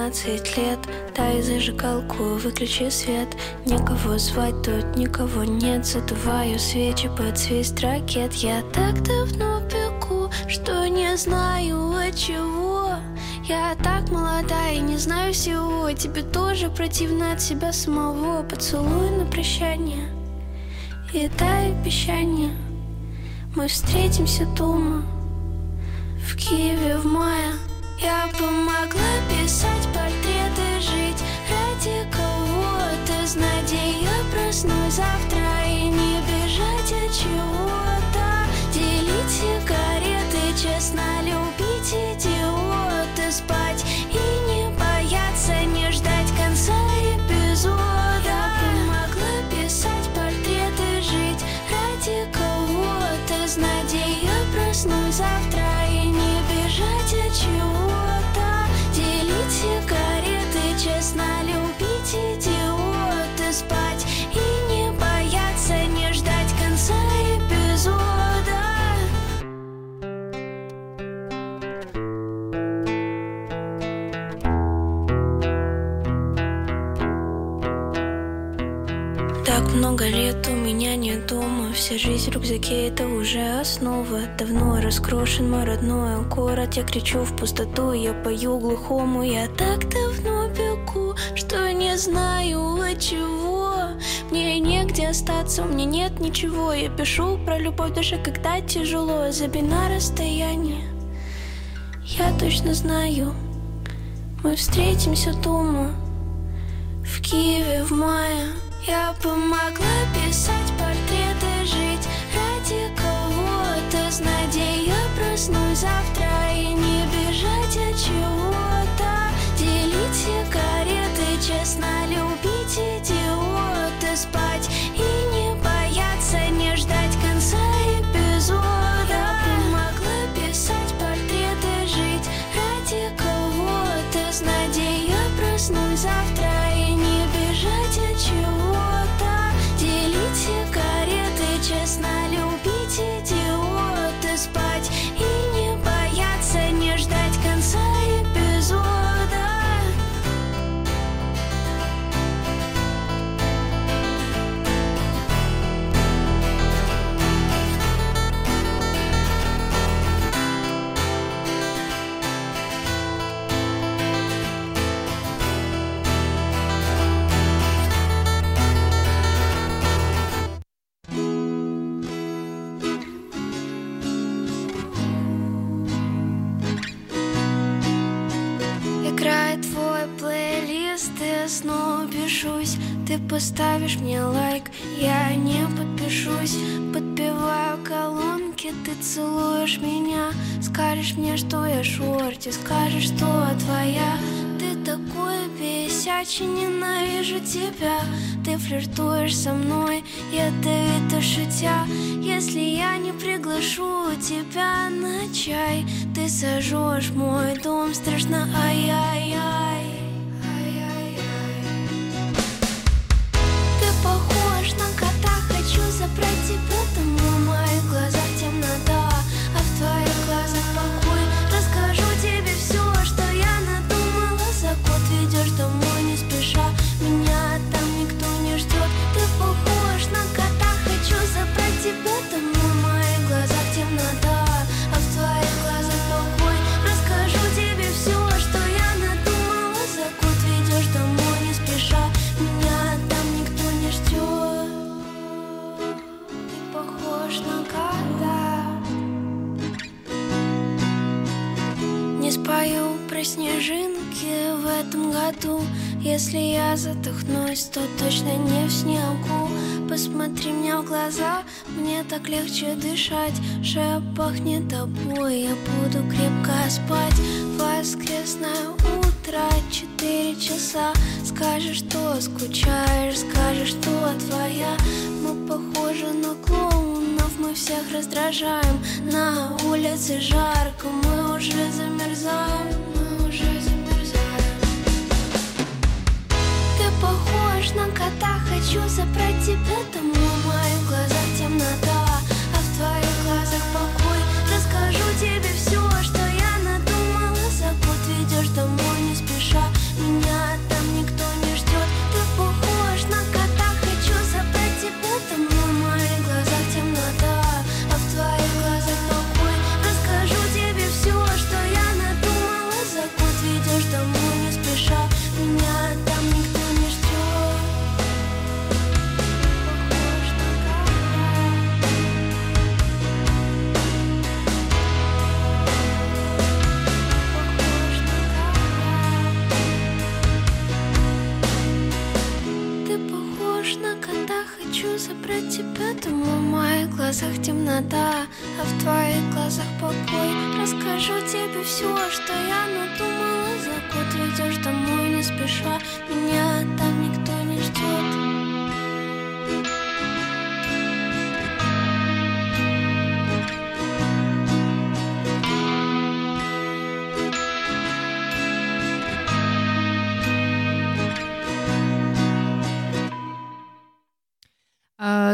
двенадцать лет. Дай зажигалку, выключи свет. Никого звать тут, никого нет. Задуваю свечи под свист ракет. Я так давно пеку, что не знаю от чего. Я так молода и не знаю всего. Тебе тоже противно от себя самого. Поцелуй на прощание и дай обещание. Мы встретимся дома в Киеве в мае. Я помогла Так много лет у меня нет дома. Вся жизнь в рюкзаке это уже основа. Давно раскрошен мой родной город Я кричу в пустоту, я пою глухому Я так давно бегу, что не знаю от чего. Мне негде остаться, у меня нет ничего. Я пишу про любовь даже когда тяжело. Забей на расстояние Я точно знаю. Мы встретимся дома В Киеве в мае я помогла писать портреты, жить ради кого-то. С надеей я проснусь завтра поставишь мне лайк, я не подпишусь. Подпеваю колонки, ты целуешь меня. Скажешь мне, что я шорти, скажешь, что твоя. Ты такой бесячий, ненавижу тебя. Ты флиртуешь со мной, ядовито шутя. Если я не приглашу тебя на чай Ты сожжешь мой дом, страшно, ай-яй-яй году Если я задохнусь, то точно не в снегу. Посмотри мне в глаза, мне так легче дышать. Шея пахнет тобой, я буду крепко спать. Воскресное утро, четыре часа. Скажешь, что скучаешь, скажешь, что твоя. Мы похожи на клоунов, мы всех раздражаем. На улице жарко, мы уже замерзаем похож на кота, хочу забрать тебя домой. В моих глазах темнота, а в твоих глазах покой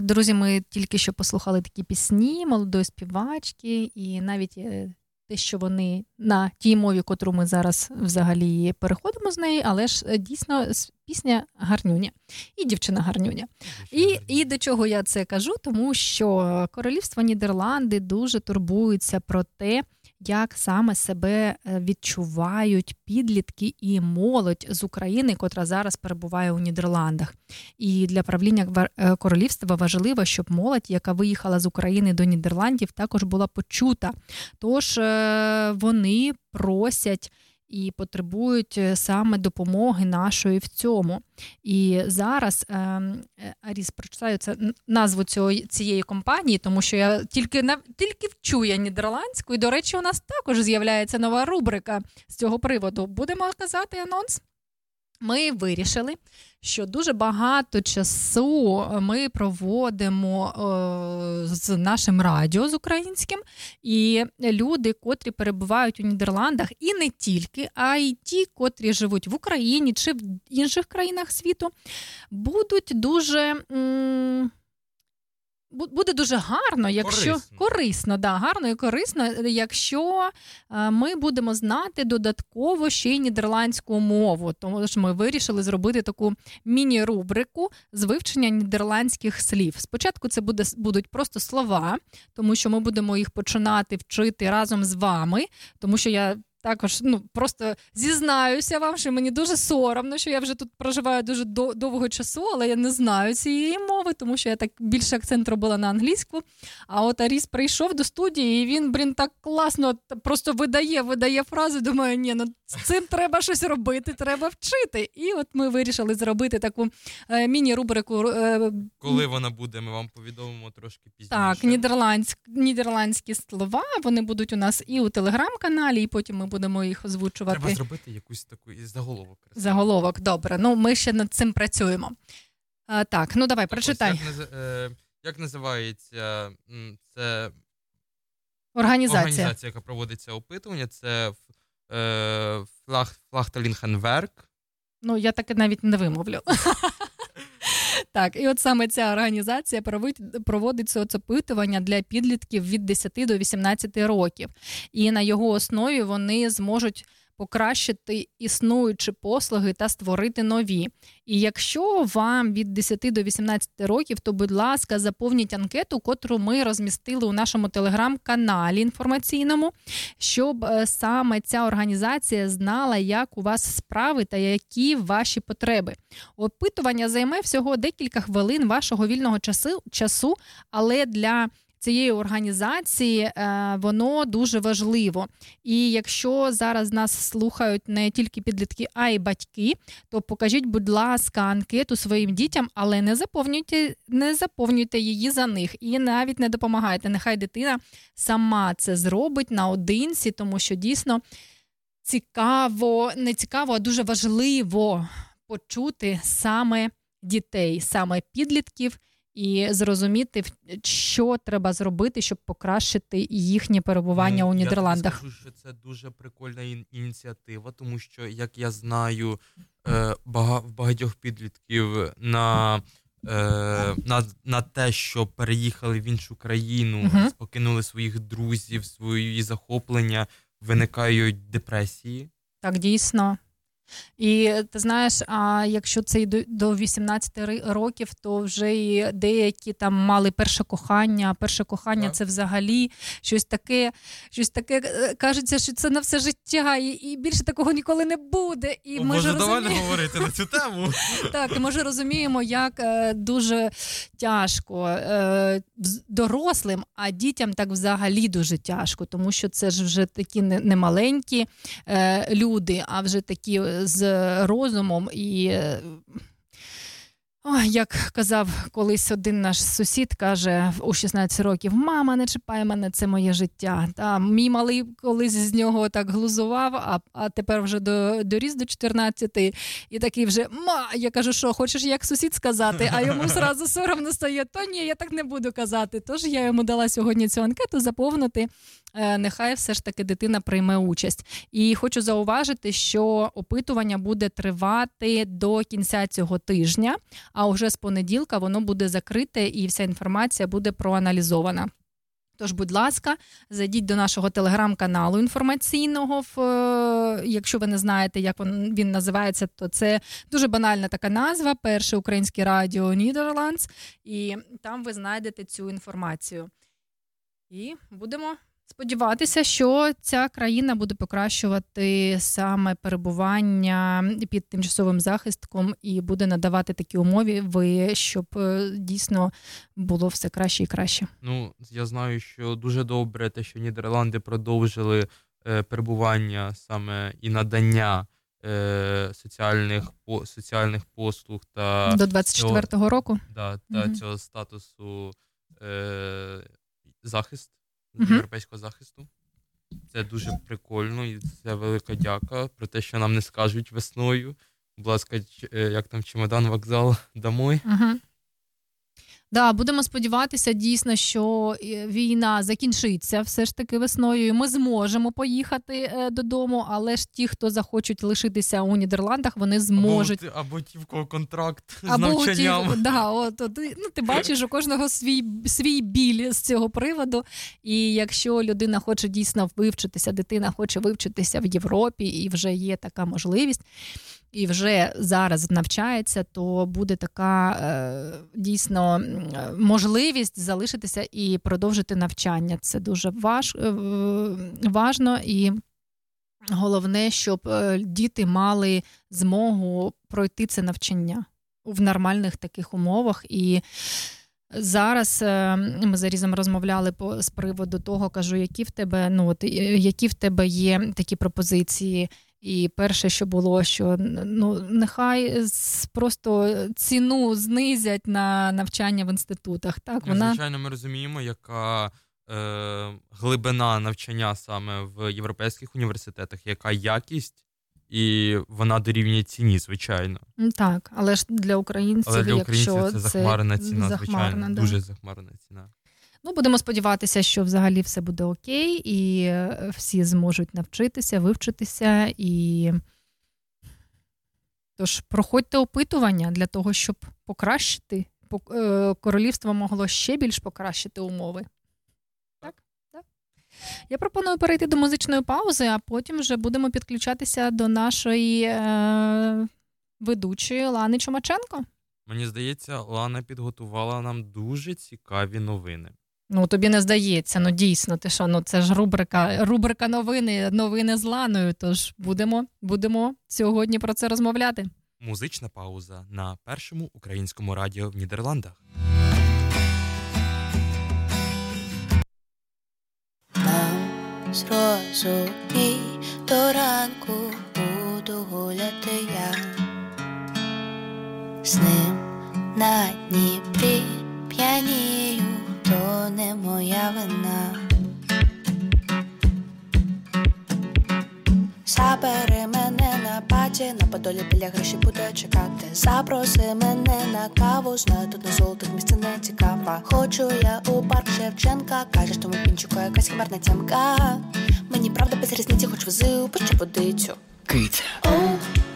Друзі, ми тільки що послухали такі пісні молодої співачки, і навіть е, те, що вони на тій мові, котру ми зараз взагалі переходимо з неї, але ж е, дійсно пісня гарнюня і дівчина гарнюня. І, і до чого я це кажу? Тому що королівство Нідерланди дуже турбується про те, як саме себе е, відчувають підлітки і молодь з України, котра зараз перебуває у Нідерландах. І для правління е, королівства важливо, щоб молодь, яка виїхала з України до Нідерландів, також була почута. Тож е, вони просять. І потребують е, саме допомоги нашої в цьому. І зараз ем, е, Аріс прочитаю це назву цього, цієї компанії, тому що я тільки на тільки вчу я нідерландську. І, до речі, у нас також з'являється нова рубрика з цього приводу. Будемо казати анонс. Ми вирішили, що дуже багато часу ми проводимо е, з нашим радіо з українським, і люди, котрі перебувають у Нідерландах, і не тільки, а й ті, котрі живуть в Україні чи в інших країнах світу, будуть дуже. м, Буде дуже гарно, якщо Корисно. корисно, да, гарно і корисно, якщо е, ми будемо знати додатково ще й нідерландську мову. Тому що ми вирішили зробити таку міні-рубрику з вивчення нідерландських слів. Спочатку це буде будуть просто слова, тому що ми будемо їх починати вчити разом з вами, тому що я. Також ну просто зізнаюся вам, що мені дуже соромно, що я вже тут проживаю дуже до- довго часу, але я не знаю цієї мови, тому що я так більше акцент робила на англійську. А от Аріс прийшов до студії, і він, блін, так класно просто видає, видає фрази. Думаю, ні, ну з цим треба щось робити, треба вчити. І от ми вирішили зробити таку е, міні-рубрику. Е, Коли вона буде, ми вам повідомимо трошки пізніше. так, нідерландськ, нідерландські слова. Вони будуть у нас і у телеграм-каналі, і потім ми будемо їх озвучувати. Треба зробити якусь таку із заголовок. Заголовок, добре. Ну, ми ще над цим працюємо. А, так, ну давай, Так ось. Як, наз- е, як називається це Організація. організація, яка проводить це опитування? Це е, Флаг, Флагталінхенверк. Ну, я таки навіть не вимовлю. Так, і от саме ця організація проводить, це опитування для підлітків від 10 до 18 років. І на його основі вони зможуть покращити існуючі послуги та створити нові. І якщо вам від 10 до 18 років, то, будь ласка, заповніть анкету, котру ми розмістили у нашому телеграм-каналі інформаційному, щоб е, саме ця організація знала, як у вас справи та які ваші потреби. Опитування займе всього декілька хвилин вашого вільного часу, часу але для цієї організації е, воно дуже важливо. І якщо зараз нас слухають не тільки підлітки, а й батьки, то покажіть, будь ласка, анкету своїм дітям, але не заповнюйте, не заповнюйте її за них і навіть не допомагайте. Нехай дитина сама це зробить наодинці, тому що дійсно цікаво, не цікаво, а дуже важливо почути саме дітей, саме підлітків. І зрозуміти, що треба зробити, щоб покращити їхнє перебування Ну, у Нідерландах. тобі скажу, що це дуже прикольна ініціатива, тому що, як я знаю, е, в багатьох підлітків на, е, на, на те, що переїхали в іншу країну, Мгм. покинули своїх друзів, свої захоплення, виникають депресії. Так, дійсно. І ти знаєш, а якщо це і до, до 18 років, то вже і деякі там мали перше кохання. Перше кохання це взагалі щось таке, щось таке е, кажеться, що це на все життя, і, і більше такого ніколи не буде. І О, ми Боже, ж давай говорити на цю тему. так, і ми ж розуміємо, як е, дуже тяжко е, дорослим, а дітям так взагалі дуже тяжко, тому що це ж вже такі не, маленькі люди, а вже такі з розумом і. Як казав колись один наш сусід, каже у 16 років: Мама, не чіпай мене, це моє життя. Та мій малий колись з нього так глузував, а, а тепер вже до, доріс до 14 і такий вже ма. Я кажу, що хочеш як сусід сказати, а йому зразу соромно стає. То ні, я так не буду казати. Тож я йому дала сьогодні цю анкету заповнити. Е, Нехай все ж таки дитина прийме участь. І хочу зауважити, що опитування буде тривати до кінця цього тижня, а вже з понеділка воно буде закрите і вся інформація буде проаналізована. Тож, будь ласка, зайдіть до нашого телеграм-каналу інформаційного. Е, якщо ви не знаєте, як він, він називається, то це дуже банальна така назва: Перше українське радіо Нідерландс. І там ви знайдете цю інформацію. І будемо сподіватися, що ця країна буде покращувати саме перебування під тимчасовим захистком і буде надавати такі умови, щоб е, дійсно було все краще і краще. Ну, я знаю, що дуже добре те, що Нідерланди продовжили е, перебування саме і надання е, соціальних, по, соціальних послуг та До 24-го року? Да, та Мгм. цього статусу е, захист, Мгм. європейського захисту. Це дуже прикольно і це велика дяка про те, що нам не скажуть весною. Будь ласка, е, як там чемодан, вокзал домой. Угу. Да, будемо сподіватися дійсно, що е, війна закінчиться все ж таки весною. і Ми зможемо поїхати е, додому, але ж ті, хто захочуть лишитися у Нідерландах, вони зможуть. Або, або ті, в кого контракт з Або у ті- да, от, от, ну, ти бачиш у кожного свій, свій біль з цього приводу. І якщо людина хоче дійсно вивчитися, дитина хоче вивчитися в Європі, і вже є така можливість, і вже зараз навчається, то буде така е, дійсно можливість залишитися і продовжити навчання. Це дуже важ, е, важно і. Головне, щоб е, діти мали змогу пройти це навчання в нормальних таких умовах. І зараз ми з Арізом розмовляли з приводу того, кажу, які в тебе, ну які в тебе є такі пропозиції. І перше, що було, що ну нехай просто ціну знизять на навчання в інститутах. Так Ну, вона Звичайно, ми розуміємо, яка е, глибина навчання саме в європейських університетах, яка якість, і вона дорівнює ціні, звичайно. Так, але ж для українців, Але для українців якщо це захмарена ціна, захмарна, звичайно, да. дуже захмарена ціна. Ну, будемо сподіватися, що взагалі все буде окей, і е, всі зможуть навчитися, вивчитися. І тож проходьте опитування для того, щоб покращити е, королівство могло ще більш покращити умови. Так, так. Я пропоную перейти до музичної паузи, а потім вже будемо підключатися до нашої е, ведучої Лани Чумаченко. Мені здається, Лана підготувала нам дуже цікаві новини. Ну, тобі не здається, ну дійсно, ти що, ну це ж рубрика, рубрика новини, новини з Ланою. Тож будемо, будемо сьогодні про це розмовляти. Музична пауза на першому українському радіо в Нідерландах. Зрозумій, до ранку буду гуляти я з ним на Дніпрі п'янію, то не моя вина. Забери мене на паті, на подолі біля гроші буде чекати. Запроси мене на каву, знаю, тут на золотих місце не цікава. Хочу я у парк Шевченка, кажеш тому пінчику якась химерна тямка. Мені правда без різниці, хоч вези у водицю. Кить. О,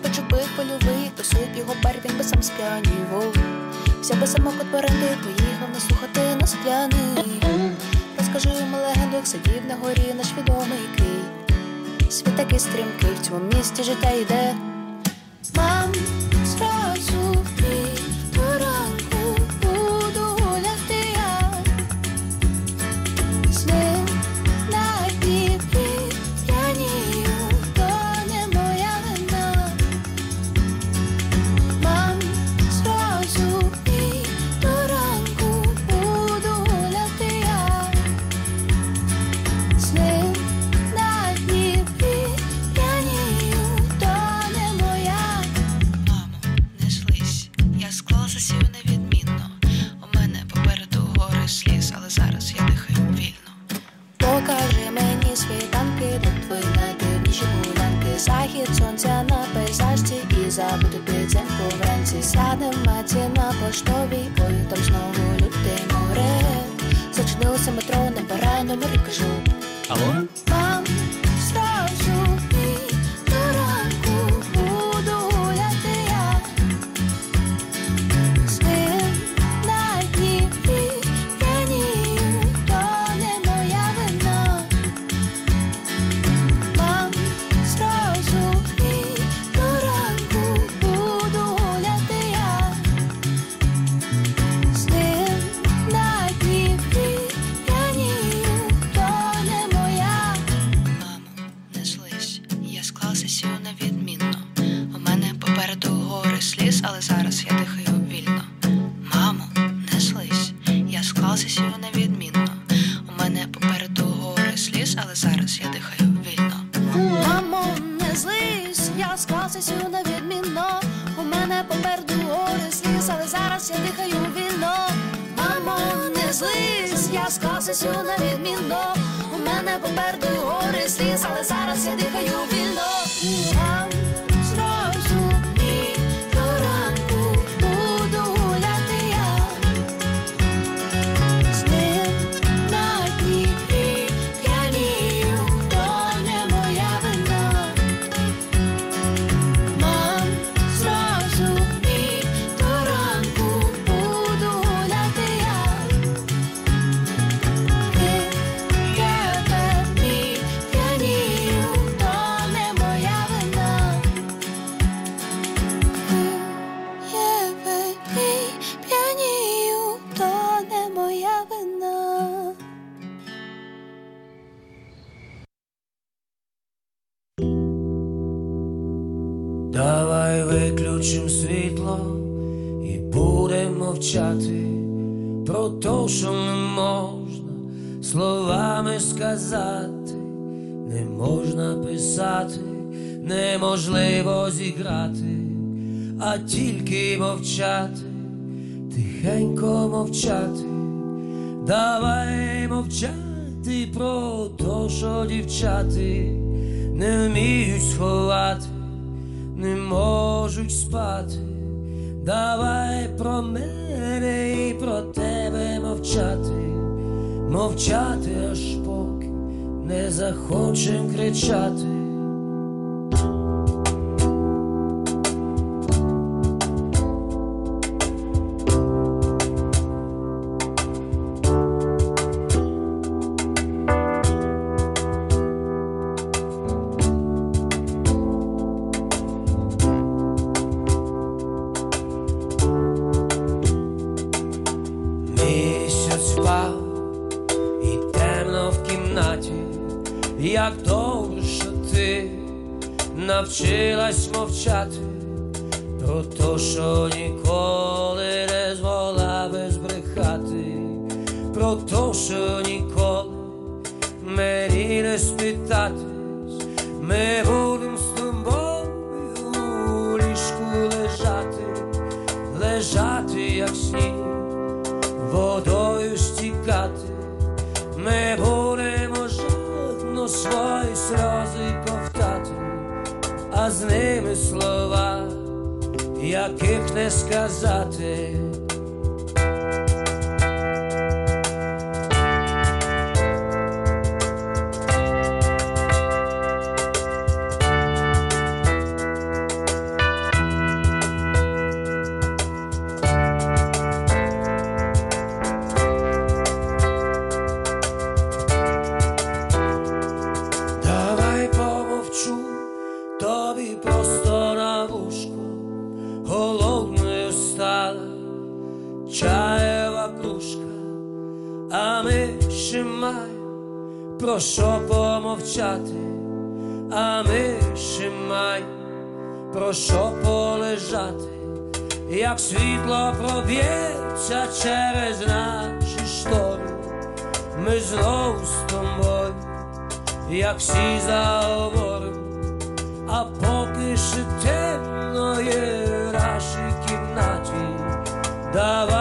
почепив польовий, тусує його берег, він би сам сп'янів. Взяв би самок от оренди, поїхав наслухати на скляний. Розкажи йому легенду, як сидів на горі наш відомий кий. Світ такий стрімкий, в цьому місті життя йде. Мам, зразу Захід сонця на пейзажці і забуду підземку вранці. Сядем маці на поштовій, ой, там знову людей море. Зачинилося метро, набирай номер і кажу. Алло? про що помовчати, а ми ще май, про що полежати, як світло проб'ється через наші штори, ми знов з тобою, як всі заговоримо, а поки ще темно є в нашій кімнаті. Давай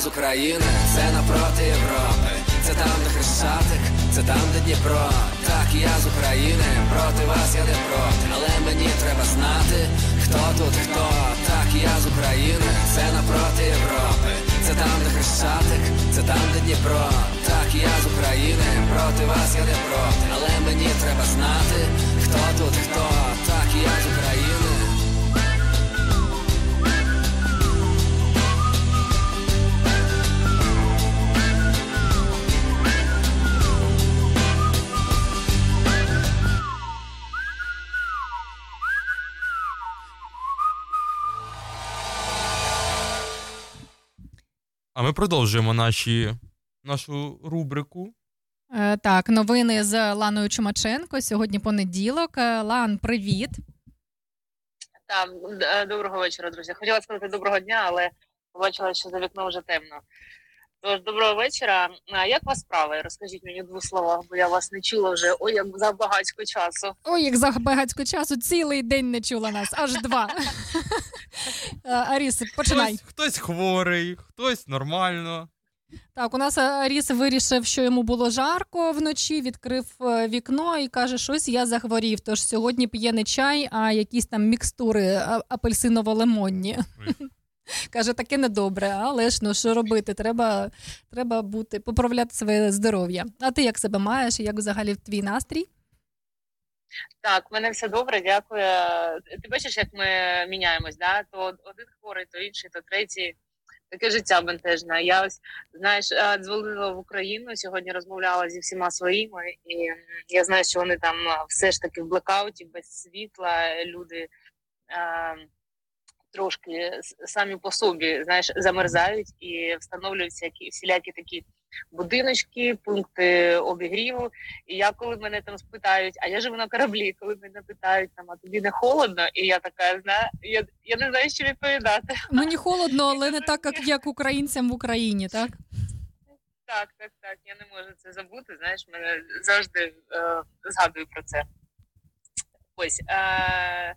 з України, це напроти Європи. Це там, де Хрещатик, це там, де Дніпро. Так, я з України, проти вас я не проти. Але мені треба знати, хто тут хто. Так, я з України, це напроти Європи. Це там, де Хрещатик, це там, де Дніпро. Так, я з України, проти вас я не проти. Але мені треба знати, хто тут хто. Так, я з України. Ми продовжуємо наші, нашу рубрику. Е, Так, новини з Ланою Чумаченко. Сьогодні понеділок. Е, Лан, привіт. Так, доброго вечора, друзі. Хотіла сказати доброго дня, але побачила, що за вікном вже темно. Тож, доброго вечора. А як вас справи? Розкажіть мені в двох словах, бо я вас не чула вже ой, як за багатько часу. Ой, як за багатько часу цілий день не чула нас, аж два. Е, Аріс, починай. Хтось, хтось хворий, хтось нормально. Так, у нас е, Аріс вирішив, що йому було жарко вночі, відкрив е, вікно і каже, щось я захворів. Тож сьогодні п'є не чай, а якісь там мікстури апельсиново-лимонні. Каже, таке недобре, але ж ну що робити? Треба, треба бути, поправляти своє здоров'я. А ти як себе маєш? Як взагалі твій настрій? Так, в мене все добре, дякую. Ти бачиш, як ми міняємось, да? то один хворий, то інший, то третій. Таке життя бентежне. Я ось знаєш, е, дзвонила в Україну сьогодні, розмовляла зі всіма своїми, і я знаю, що вони там е, все ж таки в блекауті, без світла. Люди е, трошки самі по собі знаєш, замерзають і встановлюються які всілякі такі будиночки, пункти обігріву. І я коли мене там спитають, а я живу на кораблі, коли мене питають там, а тобі не холодно, і я така знаю, я, я не знаю, що відповідати. Мені холодно, але не так, як, як українцям в Україні, так? Так, так, так. Я не можу це забути. Знаєш, мене завжди е, згадую про це. Ось. Е,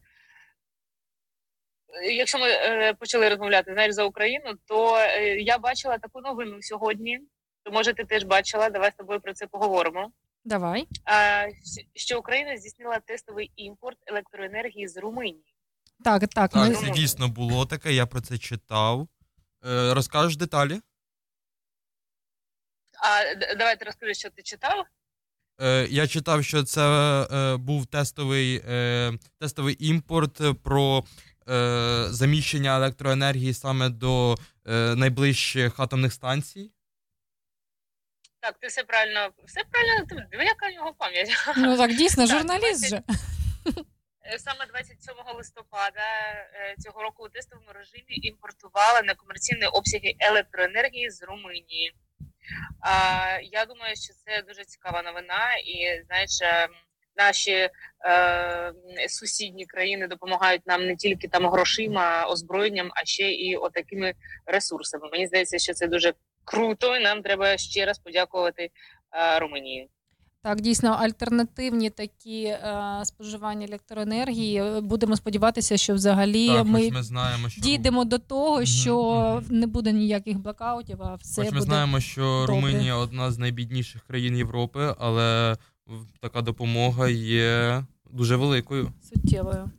якщо ми е, почали розмовляти знаєш, за Україну, то е, я бачила таку новину сьогодні. То може ти теж бачила, давай з тобою про це поговоримо. Давай. Що Україна здійснила тестовий імпорт електроенергії з Румунії. Так, так. Так, ми... це дійсно було таке, я про це читав. Е, розкажеш деталі? А давайте розкажи, що ти читав. Е, я читав, що це е, був тестовий, е, тестовий імпорт про заміщення електроенергії саме до е, найближчих атомних станцій. Так, ти все правильно, все правильно. ти- яка в нього пам'ять. Ну так дійсно, Так, журналіст же. Е, Саме 27 листопада е, цього року у тестовому режимі імпортували некомерційні обсяги електроенергії з Румунії. А, я думаю, що це дуже цікава новина, і знаєш, е, наші е, сусідні країни допомагають нам не тільки там грошима, озброєнням, а ще і отакими ресурсами. Мені здається, що це дуже круто, і нам треба ще раз подякувати е, Румунії. Так, дійсно, альтернативні такі е, споживання електроенергії. Будемо сподіватися, що взагалі Так, ми, ми знаємо, що дійдемо до того, що не буде ніяких блокаутів, а все Хоч ми буде знаємо, що добре. Румунія одна з найбідніших країн Європи, але така допомога є дуже великою. суттєвою.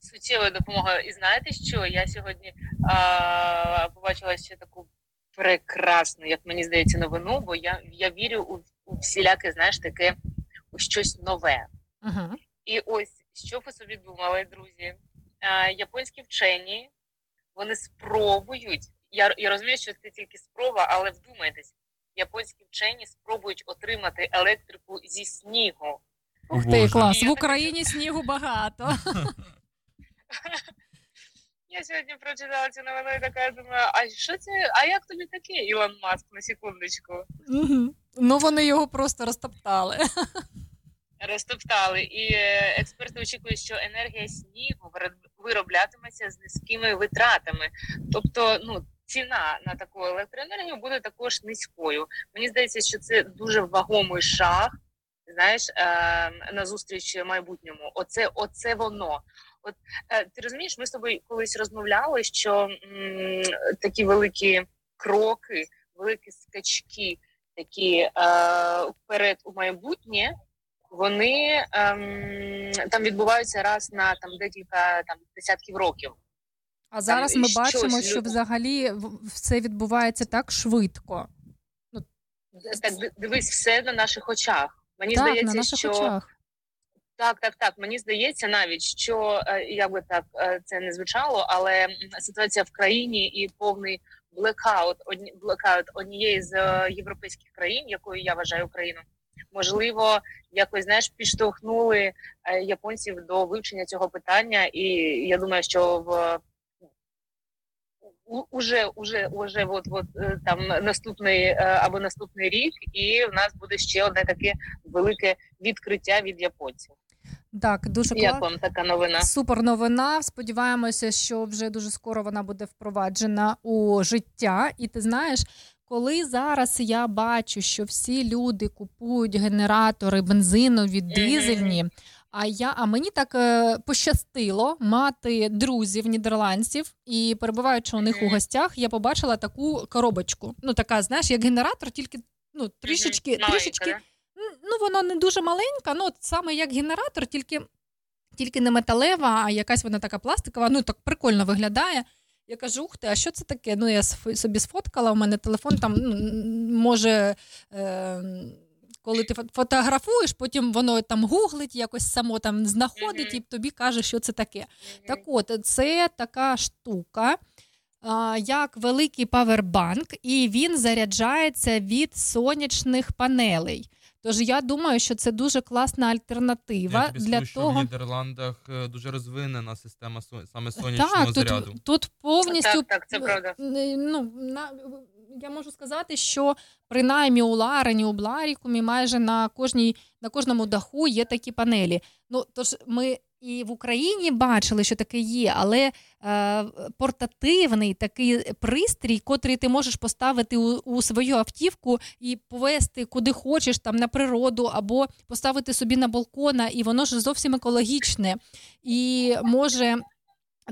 суттєвою допомогою. І знаєте що? Я сьогодні а, побачила ще таку прекрасну, як мені здається, новину, бо я, я вірю у, у всіляке, знаєш, таке у щось нове. Ага. І ось що ви собі думали, друзі? А, японські вчені вони спробують. Я, я розумію, що це тільки спроба, але вдумайтесь, японські вчені спробують отримати електрику зі снігу. Ух ти, клас. В Україні снігу багато. Я сьогодні прочитала цю новину і така думаю, а що це? А як тобі таке, Ілон Маск, на секундочку? Ну вони його просто розтоптали. Розтоптали. І е, експерти очікують, що енергія снігу вироблятиметься з низькими витратами. Тобто, ну. Ціна на таку електроенергію буде також низькою. Мені здається, що це дуже вагомий шаг, знаєш, е, назустріч майбутньому. Оце, оце воно. От е, ти розумієш, ми з тобою колись розмовляли, що м, такі великі кроки, великі скачки, такі е, вперед у майбутнє, вони ем, там відбуваються раз на там декілька там десятків років. А зараз Там ми бачимо, що взагалі все відбувається так швидко. Так дивись, все на наших очах. Мені так, здається, на наших що очах. Так, так, так. Мені здається навіть, що е, як би так е, це не звучало, але ситуація в країні і повний блекаут одні блекаут однієї з е, європейських країн, якою я вважаю Україну, можливо, якось знаєш, підштовхнули японців до вивчення цього питання, і я думаю, що в уже, уже, уже от, от е, там наступний е, або наступний рік, і в нас буде ще одне таке велике відкриття від японців. Так, дуже Як вам така новина? Супер новина. Сподіваємося, що вже дуже скоро вона буде впроваджена у життя. І ти знаєш, коли зараз я бачу, що всі люди купують генератори бензинові, дизельні. А я, а мені так е, пощастило мати друзів нідерландців, і перебуваючи у них у гостях, я побачила таку коробочку. Ну, така, знаєш, як генератор, тільки ну, трішечки, трішечки ну, вона не дуже маленька, ну, от саме як генератор, тільки, тільки не металева, а якась вона така пластикова, ну так прикольно виглядає. Я кажу, ух ти, а що це таке? Ну, я собі сфоткала, у мене телефон там ну, може. Е- коли ти фо- фотографуєш, потім воно там гуглить, якось само там знаходить і тобі каже, що це таке. Так от, це така штука, як великий павербанк, і він заряджається від сонячних панелей. Тож я думаю, що це дуже класна альтернатива Я тобі для скажу, що в. Нідерландах е, дуже розвинена система саме сонячного Так, заряду. тут, тут повністю Так, так, це правда. е, Ну, на, я можу сказати, що принаймні у Ларені, у Бларікумі майже на кожній на кожному даху є такі панелі. Ну тож ми і в Україні бачили, що таке є, але е, портативний такий пристрій, котрий ти можеш поставити у, у свою автівку і повезти куди хочеш, там на природу, або поставити собі на балкона, і воно ж зовсім екологічне і може.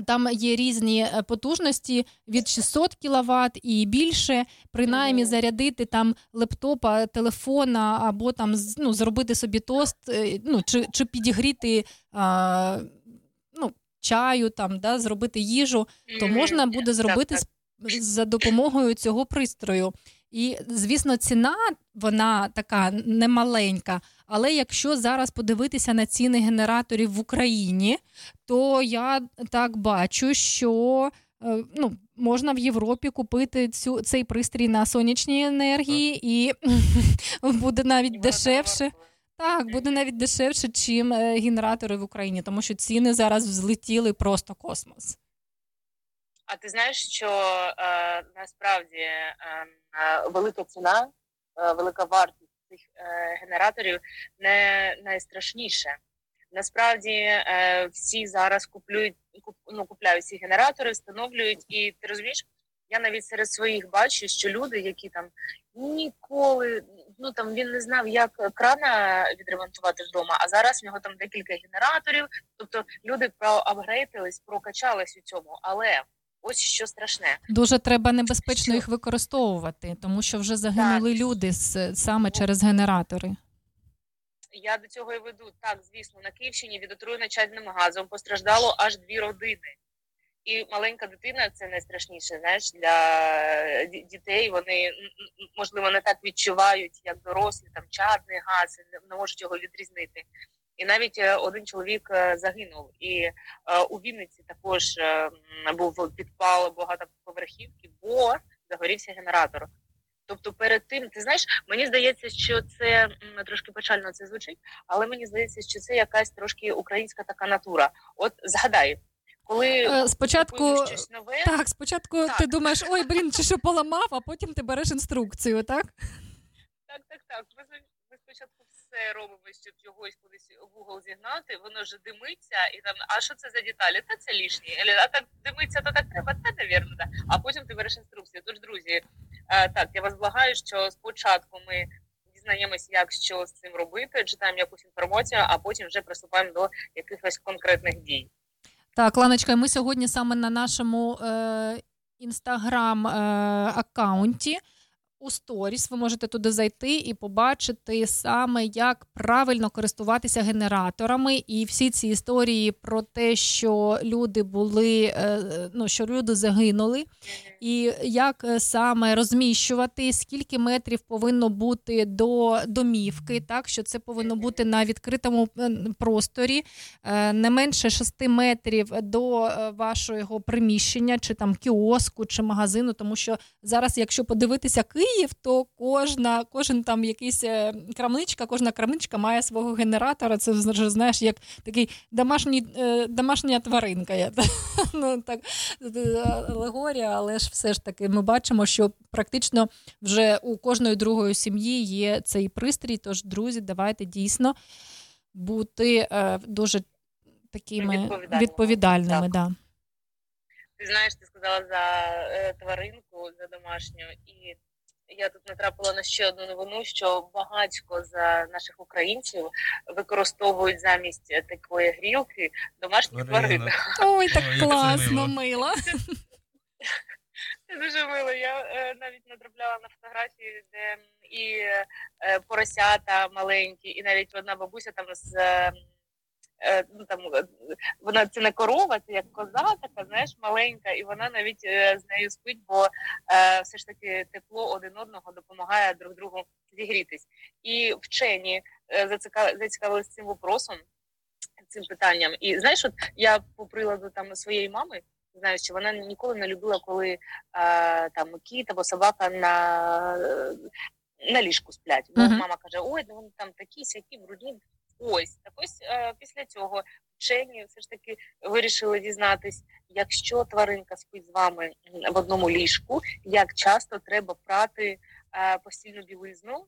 Там є різні е, потужності від 600 кВт і більше, принаймні зарядити там лептопа, телефона, або там ну, зробити собі тост, е, ну, чи, чи підігріти а, ну, чаю, там, да, зробити їжу, то можна буде зробити з- за допомогою цього пристрою. І, звісно, ціна вона така немаленька. Але якщо зараз подивитися на ціни генераторів в Україні, то я так бачу, що е, ну, можна в Європі купити цю, цей пристрій на сонячній енергії, і буде навіть дешевше. Так, буде навіть дешевше, чим е, генератори в Україні, тому що ціни зараз взлетіли просто космос. А ти знаєш, що е, насправді е, е, велика ціна, е, велика вартість цих е, генераторів не найстрашніше. Насправді е, всі зараз куплюють куп, ну, купляють ці генератори, встановлюють, і ти розумієш, я навіть серед своїх бачу, що люди, які там ніколи ну там він не знав, як крана відремонтувати вдома, а зараз в нього там декілька генераторів. Тобто люди проапгрейдились, прокачались у цьому, але ось що страшне. Дуже треба небезпечно їх використовувати, тому що вже загинули люди з, саме через генератори. Я до цього і веду. Так, звісно, на Київщині від отруєння чадним газом постраждало аж дві родини. І маленька дитина це найстрашніше. Знаєш, для дітей вони можливо не так відчувають, як дорослі, там чадний газ, не можуть його відрізнити. І навіть е, один чоловік е, загинув. І е, у Вінниці також був підпал багатоповерхівки, бо загорівся генератор. Тобто, перед тим, ти знаєш, мені здається, що це трошки печально це звучить, але мені здається, що це якась трошки українська така натура. От згадай, коли Спочатку щось нове, так, спочатку ти думаєш, ой, блін, чи що поламав, а потім ти береш інструкцію, так? Так, так, так. Ми, ми спочатку все робимо, щоб йогось кудись в угол зігнати, воно вже димиться, і там, а що це за деталі? Та це лишні. Або, А так димиться, то так треба, та навірно, да. А потім ти береш інструкцію. Тож, друзі, е, так, я вас благаю, що спочатку ми дізнаємось, як що з цим робити, читаємо якусь інформацію, а потім вже приступаємо до якихось конкретних дій. Так, Ланочка, ми сьогодні саме на нашому е, інстаграм е, у сторіс. Ви можете туди зайти і побачити саме, як правильно користуватися генераторами, і всі ці історії про те, що люди були, е, ну що люди загинули, і як е, саме розміщувати, скільки метрів повинно бути до домівки, так що це повинно бути на відкритому е, просторі, не менше 6 метрів до вашого приміщення, чи там кіоску, чи магазину, тому що зараз, якщо подивитися Київ, то кожна, кожен там якийсь е, крамничка, кожна крамничка має свого генератора. Це вже знаєш, як такий домашній, е, домашня тваринка. Я, ну, так, е, алегорія, але ж все ж таки ми бачимо, що практично вже у кожної другої сім'ї є цей пристрій. Тож, друзі, давайте дійсно бути дуже такими Відповідальними. відповідальними. Да. Ти знаєш, ти сказала за тваринку, за домашню, і я тут натрапила на ще одну новину, що багатько за наших українців використовують замість такої грілки домашні тварини. Ой, так Ой, класно, мило. Це дуже мило. Я е, навіть натрапляла на фотографії, де і е, поросята маленькі, і навіть одна бабуся там з. е, Ну, там, е, вона це не корова, це як коза, така, знаєш, маленька, і вона навіть е, з нею спить, бо е, все ж таки тепло один одного допомагає друг другу зігрітись. І вчені е, зацікавились цим вопросом, цим питанням. І знаєш, от я по приладу там своєї мами знаю, що вона ніколи не любила, коли е, там кіт або собака на, на ліжку сплять. Бо Мгм. мама каже: ой, ну вони там такі, сякі, брудні. Ось так ось е, після цього вчені все ж таки вирішили дізнатись, якщо тваринка спить з вами в одному ліжку, як часто треба прати е, постільну білизну,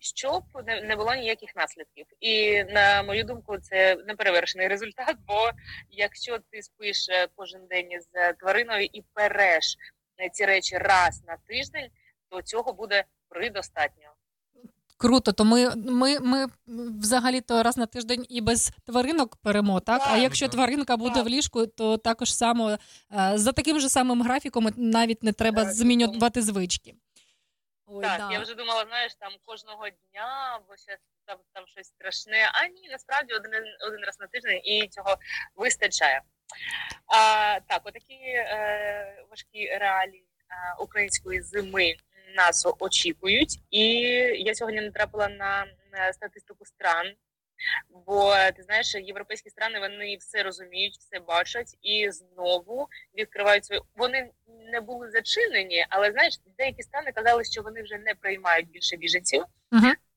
щоб не, не було ніяких наслідків. І на мою думку, це неперевершений результат. Бо якщо ти спиш е, кожен день з твариною і переш ці речі раз на тиждень, то цього буде предостатньо. Круто, то ми, ми, ми взагалі-то раз на тиждень і без тваринок перемо, так? А якщо тваринка буде в ліжку, то також само е, за таким же самим графіком навіть не треба змінювати звички. Ой, так, да. я вже думала, знаєш, там кожного дня, бо ще там, там щось страшне. А ні, насправді один, один раз на тиждень і цього вистачає. А, так, отакі е, важкі реалії е, української зими нас очікують. І я сьогодні натрапила на, на статистику стран. Бо ти знаєш, європейські страни вони все розуміють, все бачать і знову відкривають свої. Вони не були зачинені, але знаєш, деякі страни казали, що вони вже не приймають більше біженців.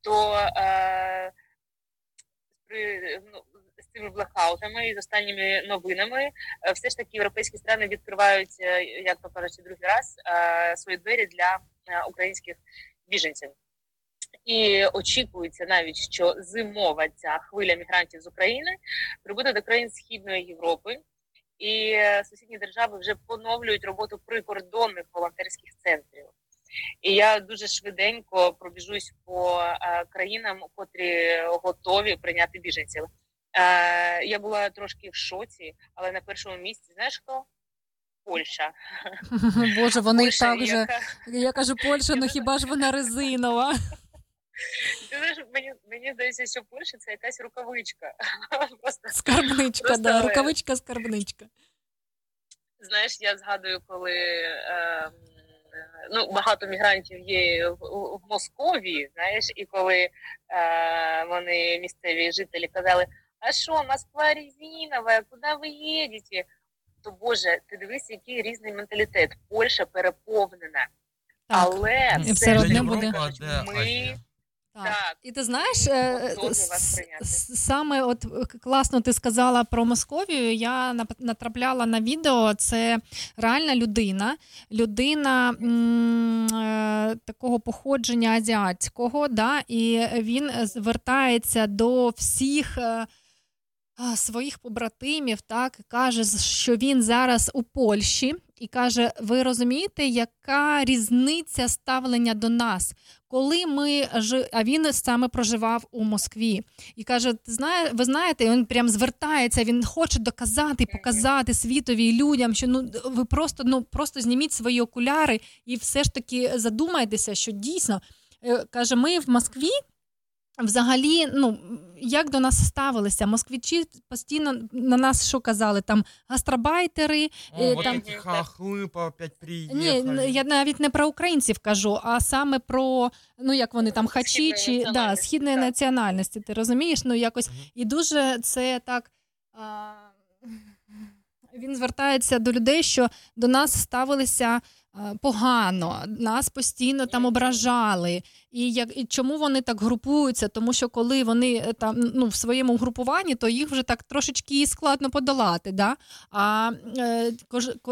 То е, при ну, з цими блекаутами і з останніми новинами, е, все ж таки європейські страни відкривають, е, як то кажуть, другий раз е, свої двері для українських біженців. І очікується навіть, що зимова ця хвиля мігрантів з України прибуде до країн Східної Європи, і е, сусідні держави вже поновлюють роботу прикордонних волонтерських центрів. І я дуже швиденько пробіжусь по е, країнам, котрі готові прийняти біженців. Е, я була трошки в шоці, але на першому місці знаєш хто? Польща. Боже, вони Польща, так же. яка- Я кажу, Польща, ну хіба ж вона резинова? Ти знаєш, мені, мені здається, що Польща це якась рукавичка. Просто, Скарбничка, просто, да, е, рукавичка, скарбничка. Знаєш, я згадую, коли е, ну, багато мігрантів є в, в Московії, знаєш, і коли е, вони місцеві жителі казали, а що, Москва резинова, куди ви їдете? То Боже, ти дивись, який різний менталітет. Польща переповнена. Але І все все одно буде. ми Так. І ти знаєш, е, саме от е, класно ти сказала про Московію. Я нап- натрапляла на відео. Це реальна людина, людина м, е, такого походження азіатського, да, і він звертається до всіх. Своїх побратимів так каже, що він зараз у Польщі, і каже: Ви розумієте, яка різниця ставлення до нас? Коли ми а він саме проживав у Москві, і каже: знає, ви знаєте, він прям звертається. Він хоче доказати, показати світові і людям, що ну ви просто ну просто зніміть свої окуляри і все ж таки задумайтеся, що дійсно е, каже, ми в Москві. Взагалі, ну як до нас ставилися? Москвичі постійно на нас що казали? Там гастробайтери, О, е, вот там эти хахлы по опять ні, я навіть не про українців кажу, а саме про ну як вони там хачі чи да, східної національності. Ти розумієш? Ну якось і дуже це так. А, він звертається до людей, що до нас ставилися погано, нас постійно там ображали. І як і чому вони так групуються? Тому що коли вони е, там ну в своєму групуванні, то їх вже так трошечки складно подолати. Да? А е,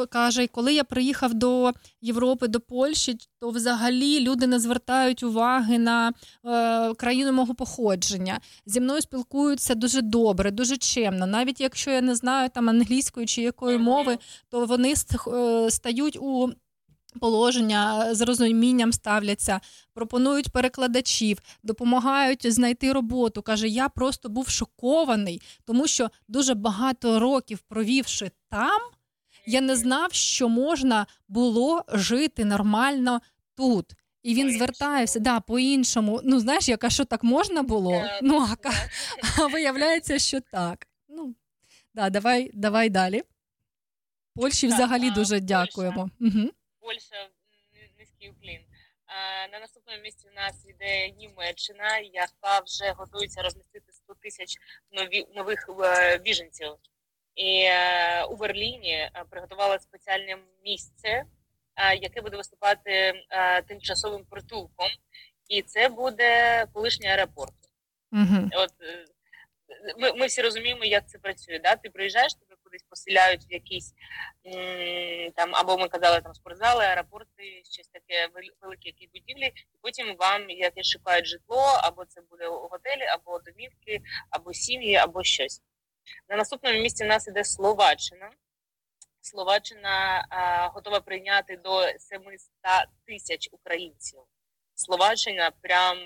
каже, коли я приїхав до Європи, до Польщі, то взагалі люди не звертають уваги на е, країну мого походження. Зі мною спілкуються дуже добре, дуже чемно. Навіть якщо я не знаю там англійської чи якої мови, то вони е, стають у положення з розумінням ставляться, пропонують перекладачів, допомагають знайти роботу. Каже, я просто був шокований, тому що дуже багато років провівши там, я не знав, що можна було жити нормально тут. І він звертається да, по-іншому. Ну, знаєш, яка що так можна було? Ну, а, ка- а виявляється, що так. Ну, да, давай, давай далі. Польщі взагалі дуже дякуємо. Угу. Польща низький уклін. На наступному місці у нас йде Німеччина, яка вже готується розмістити 100 тисяч нові, нових е, біженців. І е, у Берліні е, приготували спеціальне місце, яке буде виступати тимчасовим притулком, і це буде колишній аеропорт. Угу. От ми, ми всі розуміємо, як це працює. Да? Ти приїжджаєш, тебе кудись поселяють в якісь там, або ми казали там спортзали, аеропорти, щось таке вел- великі які будівлі, і потім вам якесь шукають житло, або це буде готелі, або домівки, або сім'ї, або щось. На наступному місці у нас іде Словаччина. Словаччина а, готова прийняти до 700 тисяч українців. Словаччина прям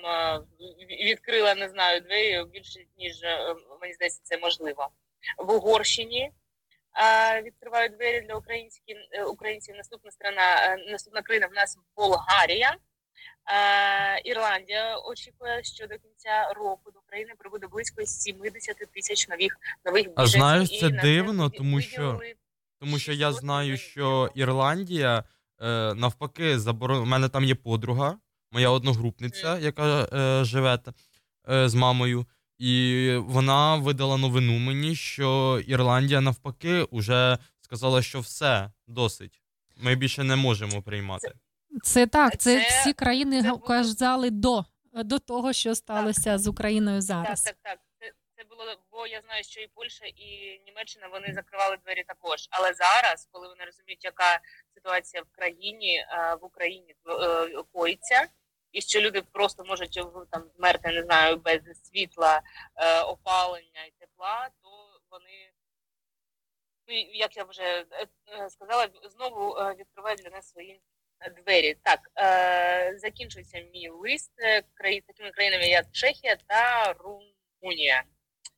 відкрила, не знаю, двері більше, ніж е, мені здається, це можливо. В Угорщині відкривають двері для українських е, українців. Наступна страна, е, наступна країна в нас Болгарія. Ірландія очікує, що до кінця року до України прибуде близько 70 тисяч нових нових біженців. знаєш, І це на дивно, тому що, тому що я знаю, що Ірландія е, навпаки заборонила. У мене там є подруга, моя одногрупниця, яка е, живе е, з мамою. І вона видала новину мені, що Ірландія навпаки уже сказала, що все досить. Ми більше не можемо приймати. Це так, це, Це- всі країни казали до, до того, що сталося з Україною зараз. Так, так, так. Це, це було, бо я знаю, що і Польща, і Німеччина вони закривали двері також. Але зараз, коли вони розуміють, яка ситуація в країні, е, в Україні е, коїться, і що люди просто можуть е, там вмерти, не знаю, без світла, е, опалення і тепла, то вони, ну, як я вже е, сказала, знову відкривають для нас свої двері. Так, закінчується мій лист країн, такими країнами, як Чехія та Румунія.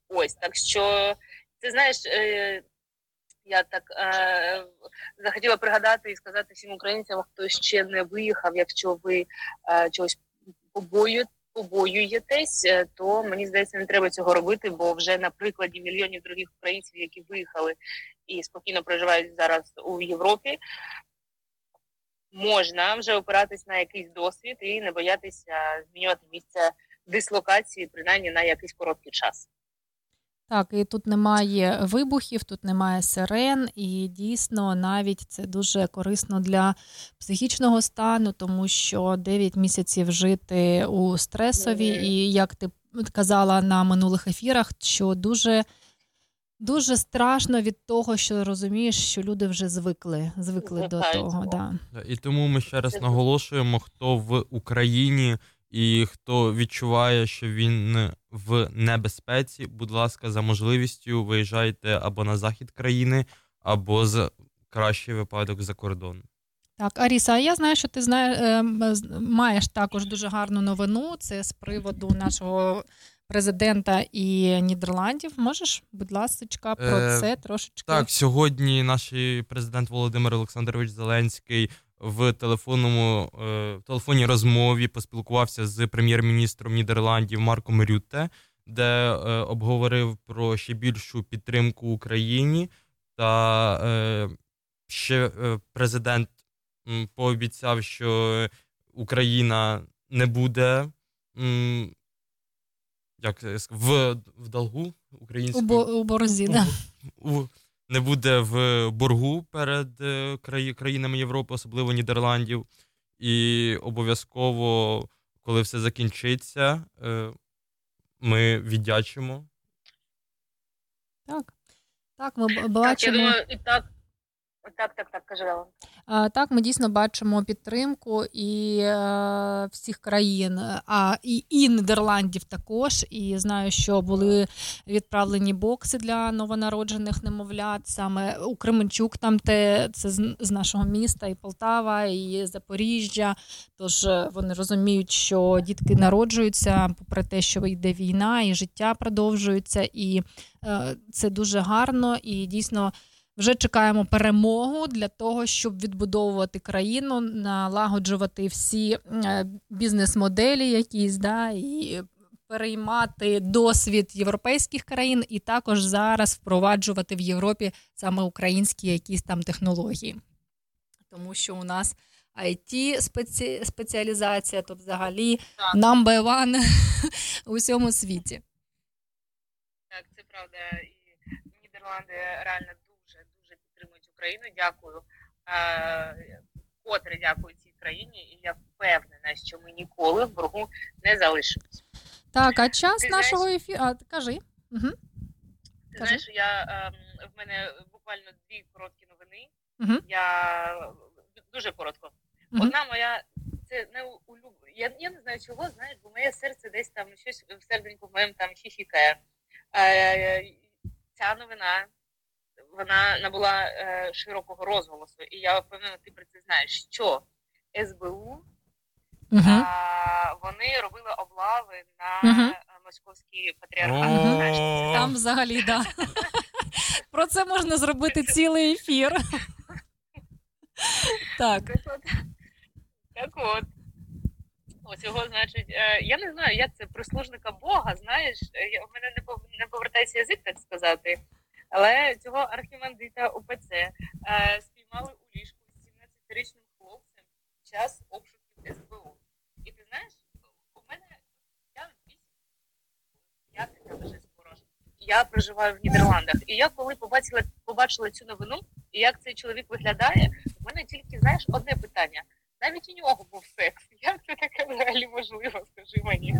Ось так що ти знаєш, я так е, захотіла пригадати і сказати всім українцям, хто ще не виїхав, якщо ви е, чогось побою, побоюєтесь, е, то мені здається, не треба цього робити, бо вже на прикладі мільйонів других українців, які виїхали і спокійно проживають зараз у Європі, можна вже опиратись на якийсь досвід і не боятися змінювати місце дислокації, принаймні на якийсь короткий час. Так, і тут немає вибухів, тут немає сирен, і дійсно навіть це дуже корисно для психічного стану, тому що 9 місяців жити у стресові, і як ти казала на минулих ефірах, що дуже. Дуже страшно від того, що розумієш, що люди вже звикли, звикли до того. Да. Да, І тому ми ще раз наголошуємо, хто в Україні і хто відчуває, що він в небезпеці, будь ласка, за можливістю виїжджайте або на захід країни, або з кращий випадок за кордон. Так, Аріса, я знаю, що ти знаєш, ем, маєш також дуже гарну новину. Це з приводу нашого президента і Нідерландів. Можеш, будь ласка, про Е, це трошечки. Так, сьогодні наш президент Володимир Олександрович Зеленський в телефонному е, в телефонній розмові поспілкувався з прем'єр-міністром Нідерландів Марком Рютте, де е, обговорив про ще більшу підтримку Україні. Та е, ще президент пообіцяв, що Україна не буде. Як в, в долгу У, бо, у борозі, да. у, не буде в боргу перед е, краї- країнами Європи, особливо Нідерландів. І обов'язково, коли все закінчиться, е, ми віддячимо. Так. Так, ми бачимо. Так, я думаю, і так, так, так, так, каже Леон. Так, ми дійсно бачимо підтримку і е, всіх країн, а і, і Нідерландів також. І знаю, що були відправлені бокси для новонароджених немовлят. Саме у Кременчук, там те це з, з нашого міста, і Полтава, і Запоріжжя. Тож е, вони розуміють, що дітки народжуються, попри те, що йде війна, і життя продовжується, і е, це дуже гарно і дійсно. Вже чекаємо перемогу для того, щоб відбудовувати країну, налагоджувати всі е, бізнес-моделі, якісь, да, і переймати досвід європейських країн, і також зараз впроваджувати в Європі саме українські якісь там технології. Тому що у нас it спеці... спеціалізація, то взагалі number one у всьому світі. Так, це правда. І Нідерланди реально Україну. Дякую. Е, Котре дякую цій країні, і я впевнена, що ми ніколи в боргу не залишимось. Так, а час Ти нашого знаєш- ефіру. А, кажи. Угу. Ти знаєш, я ем, в мене буквально дві короткі новини. Мгм. Я дуже коротко. Мгм. Одна моя це не улюблена. Я, я не знаю чого, знаєш, бо моє серце десь там щось в моєму там хіхікає. Е, ця новина вона набула е, широкого розголосу, і я впевнена, ти про це знаєш. Що СБУ Мгм. а, вони робили облави на е, московський патріархат. Знаєш, Там взагалі, да. Про це можна зробити цілий ефір. Так. Так от. Ось його, значить, е, я не знаю, як це прислужника Бога, знаєш, я- в мене не повертається язик, так сказати. Але цього архімандрита УПЦ е, спіймали у ліжку з 17-річним хлопцем під час обшуків СБУ. І ти знаєш, у мене я я вже скоро. Я проживаю в Нідерландах. І я коли побачила, побачила цю новину, і як цей чоловік виглядає, у мене тільки знаєш одне питання. Навіть у нього був секс. Як це таке взагалі можливо? Скажи мені.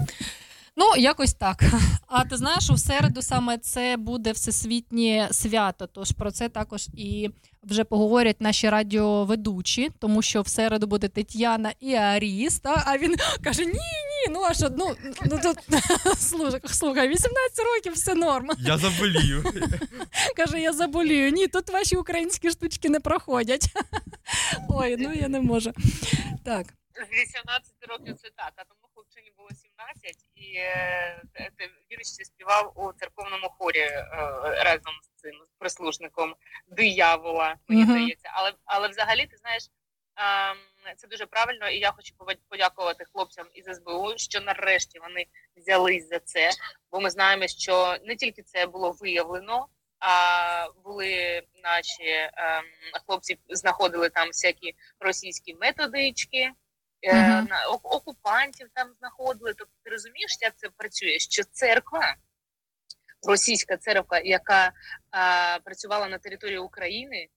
Ну, якось так. А ти знаєш, у середу саме це буде всесвітнє свято. Тож про це також і вже поговорять наші радіоведучі, тому що в середу буде Тетяна і Аріс. Та? А він каже: ні, ні, ну а що, ну, ну тут слухай, слухай, 18 років все норм. Я заболію. Каже, я заболію. Ні, тут ваші українські штучки не проходять. Ой, ну я не можу. Так. З 18 років це так, а тому хлопчині було 17, і те- він ще співав у церковному хорі е, разом з цим з прислужником диявола, мені здається. Але, але взагалі, ти знаєш, це дуже правильно, і я хочу подякувати хлопцям із СБУ, що нарешті вони взялись за це, бо ми знаємо, що не тільки це було виявлено. А були наші ем, хлопці знаходили там всякі російські методички, е, на ок- окупантів там знаходили. Тобто ти розумієш, як це працює? Що церква, російська церква, яка а, працювала на території України,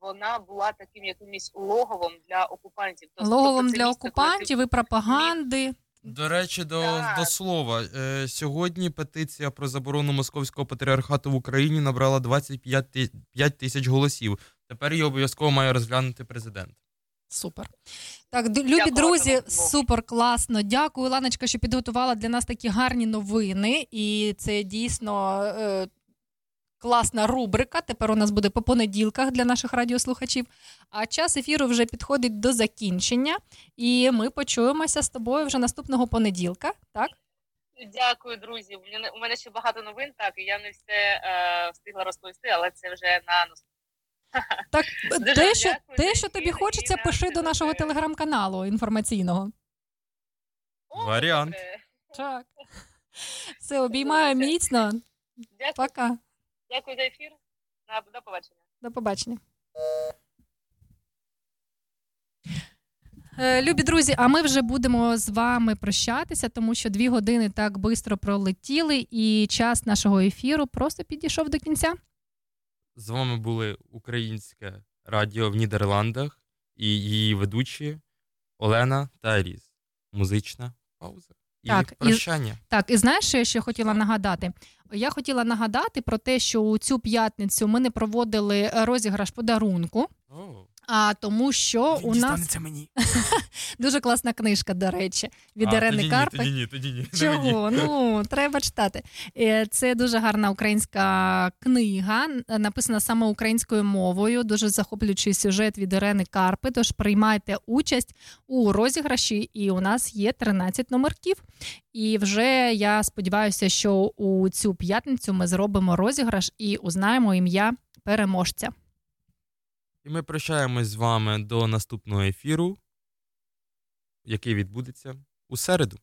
вона була таким якимось логовом для окупантів. Тобто- Логовом тобто для місце, коли ти- окупантів і пропаганди. До речі, до, Так. до слова, е, сьогодні петиція про заборону московського патріархату в Україні набрала 25 ти- 5 тисяч голосів. Тепер її обов'язково має розглянути президент. Супер. Так, любі Дякую, друзі, супер класно. Дякую, Ланочка, що підготувала для нас такі гарні новини. І це дійсно е, класна рубрика. Тепер у нас буде по понеділках для наших радіослухачів. А час ефіру вже підходить до закінчення. І ми почуємося з тобою вже наступного понеділка. Так? Дякую, друзі. У мене ще багато новин, так і я не все е, встигла розповісти, але це вже на нас. Так, те, що, те, що тобі хочеться, пиши до нашого телеграм-каналу інформаційного. Варіант. Так. Все, обіймаю міцно. Дякую. Пока. Дякую за ефір. До побачення. До побачення. Е, Любі друзі, а ми вже будемо з вами прощатися, тому що дві години так швидко пролетіли, і час нашого ефіру просто підійшов до кінця. З вами були українське радіо в Нідерландах і її ведучі Олена та Різ. Музична пауза. І Так, і- прощання. Так, і знаєш, що я ще хотіла нагадати? Я хотіла нагадати про те, що у цю п'ятницю ми не проводили розіграш подарунку. О. А тому, що у нас мені. дуже класна книжка, до речі, від А, Ірени тоді ні, Карпик. тоді ні, тоді ні. Чого? Ну, треба читати. Е, Це дуже гарна українська книга, написана саме українською мовою. Дуже захоплюючий сюжет від Ірени Карпи. Тож приймайте участь у розіграші, і у нас є 13 номерків. І вже я сподіваюся, що у цю п'ятницю ми зробимо розіграш і узнаємо ім'я переможця. І ми прощаємось з вами до наступного ефіру, який відбудеться у середу.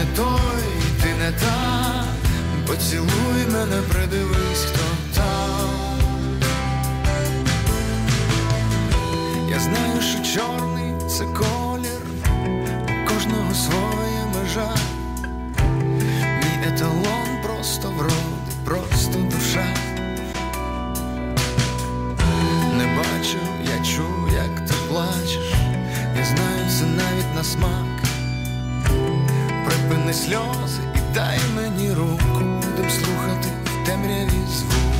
Не той, ти не та. Поцілуй мене, придивись, хто там. Я знаю, що чорний це колір, у кожного своя межа. Мій еталон просто вроди, просто душа. Не бачу, я чую, як ти плачеш. Я знаю це навіть на смак сльози і дай мені руку, будем слухати в темряві звук.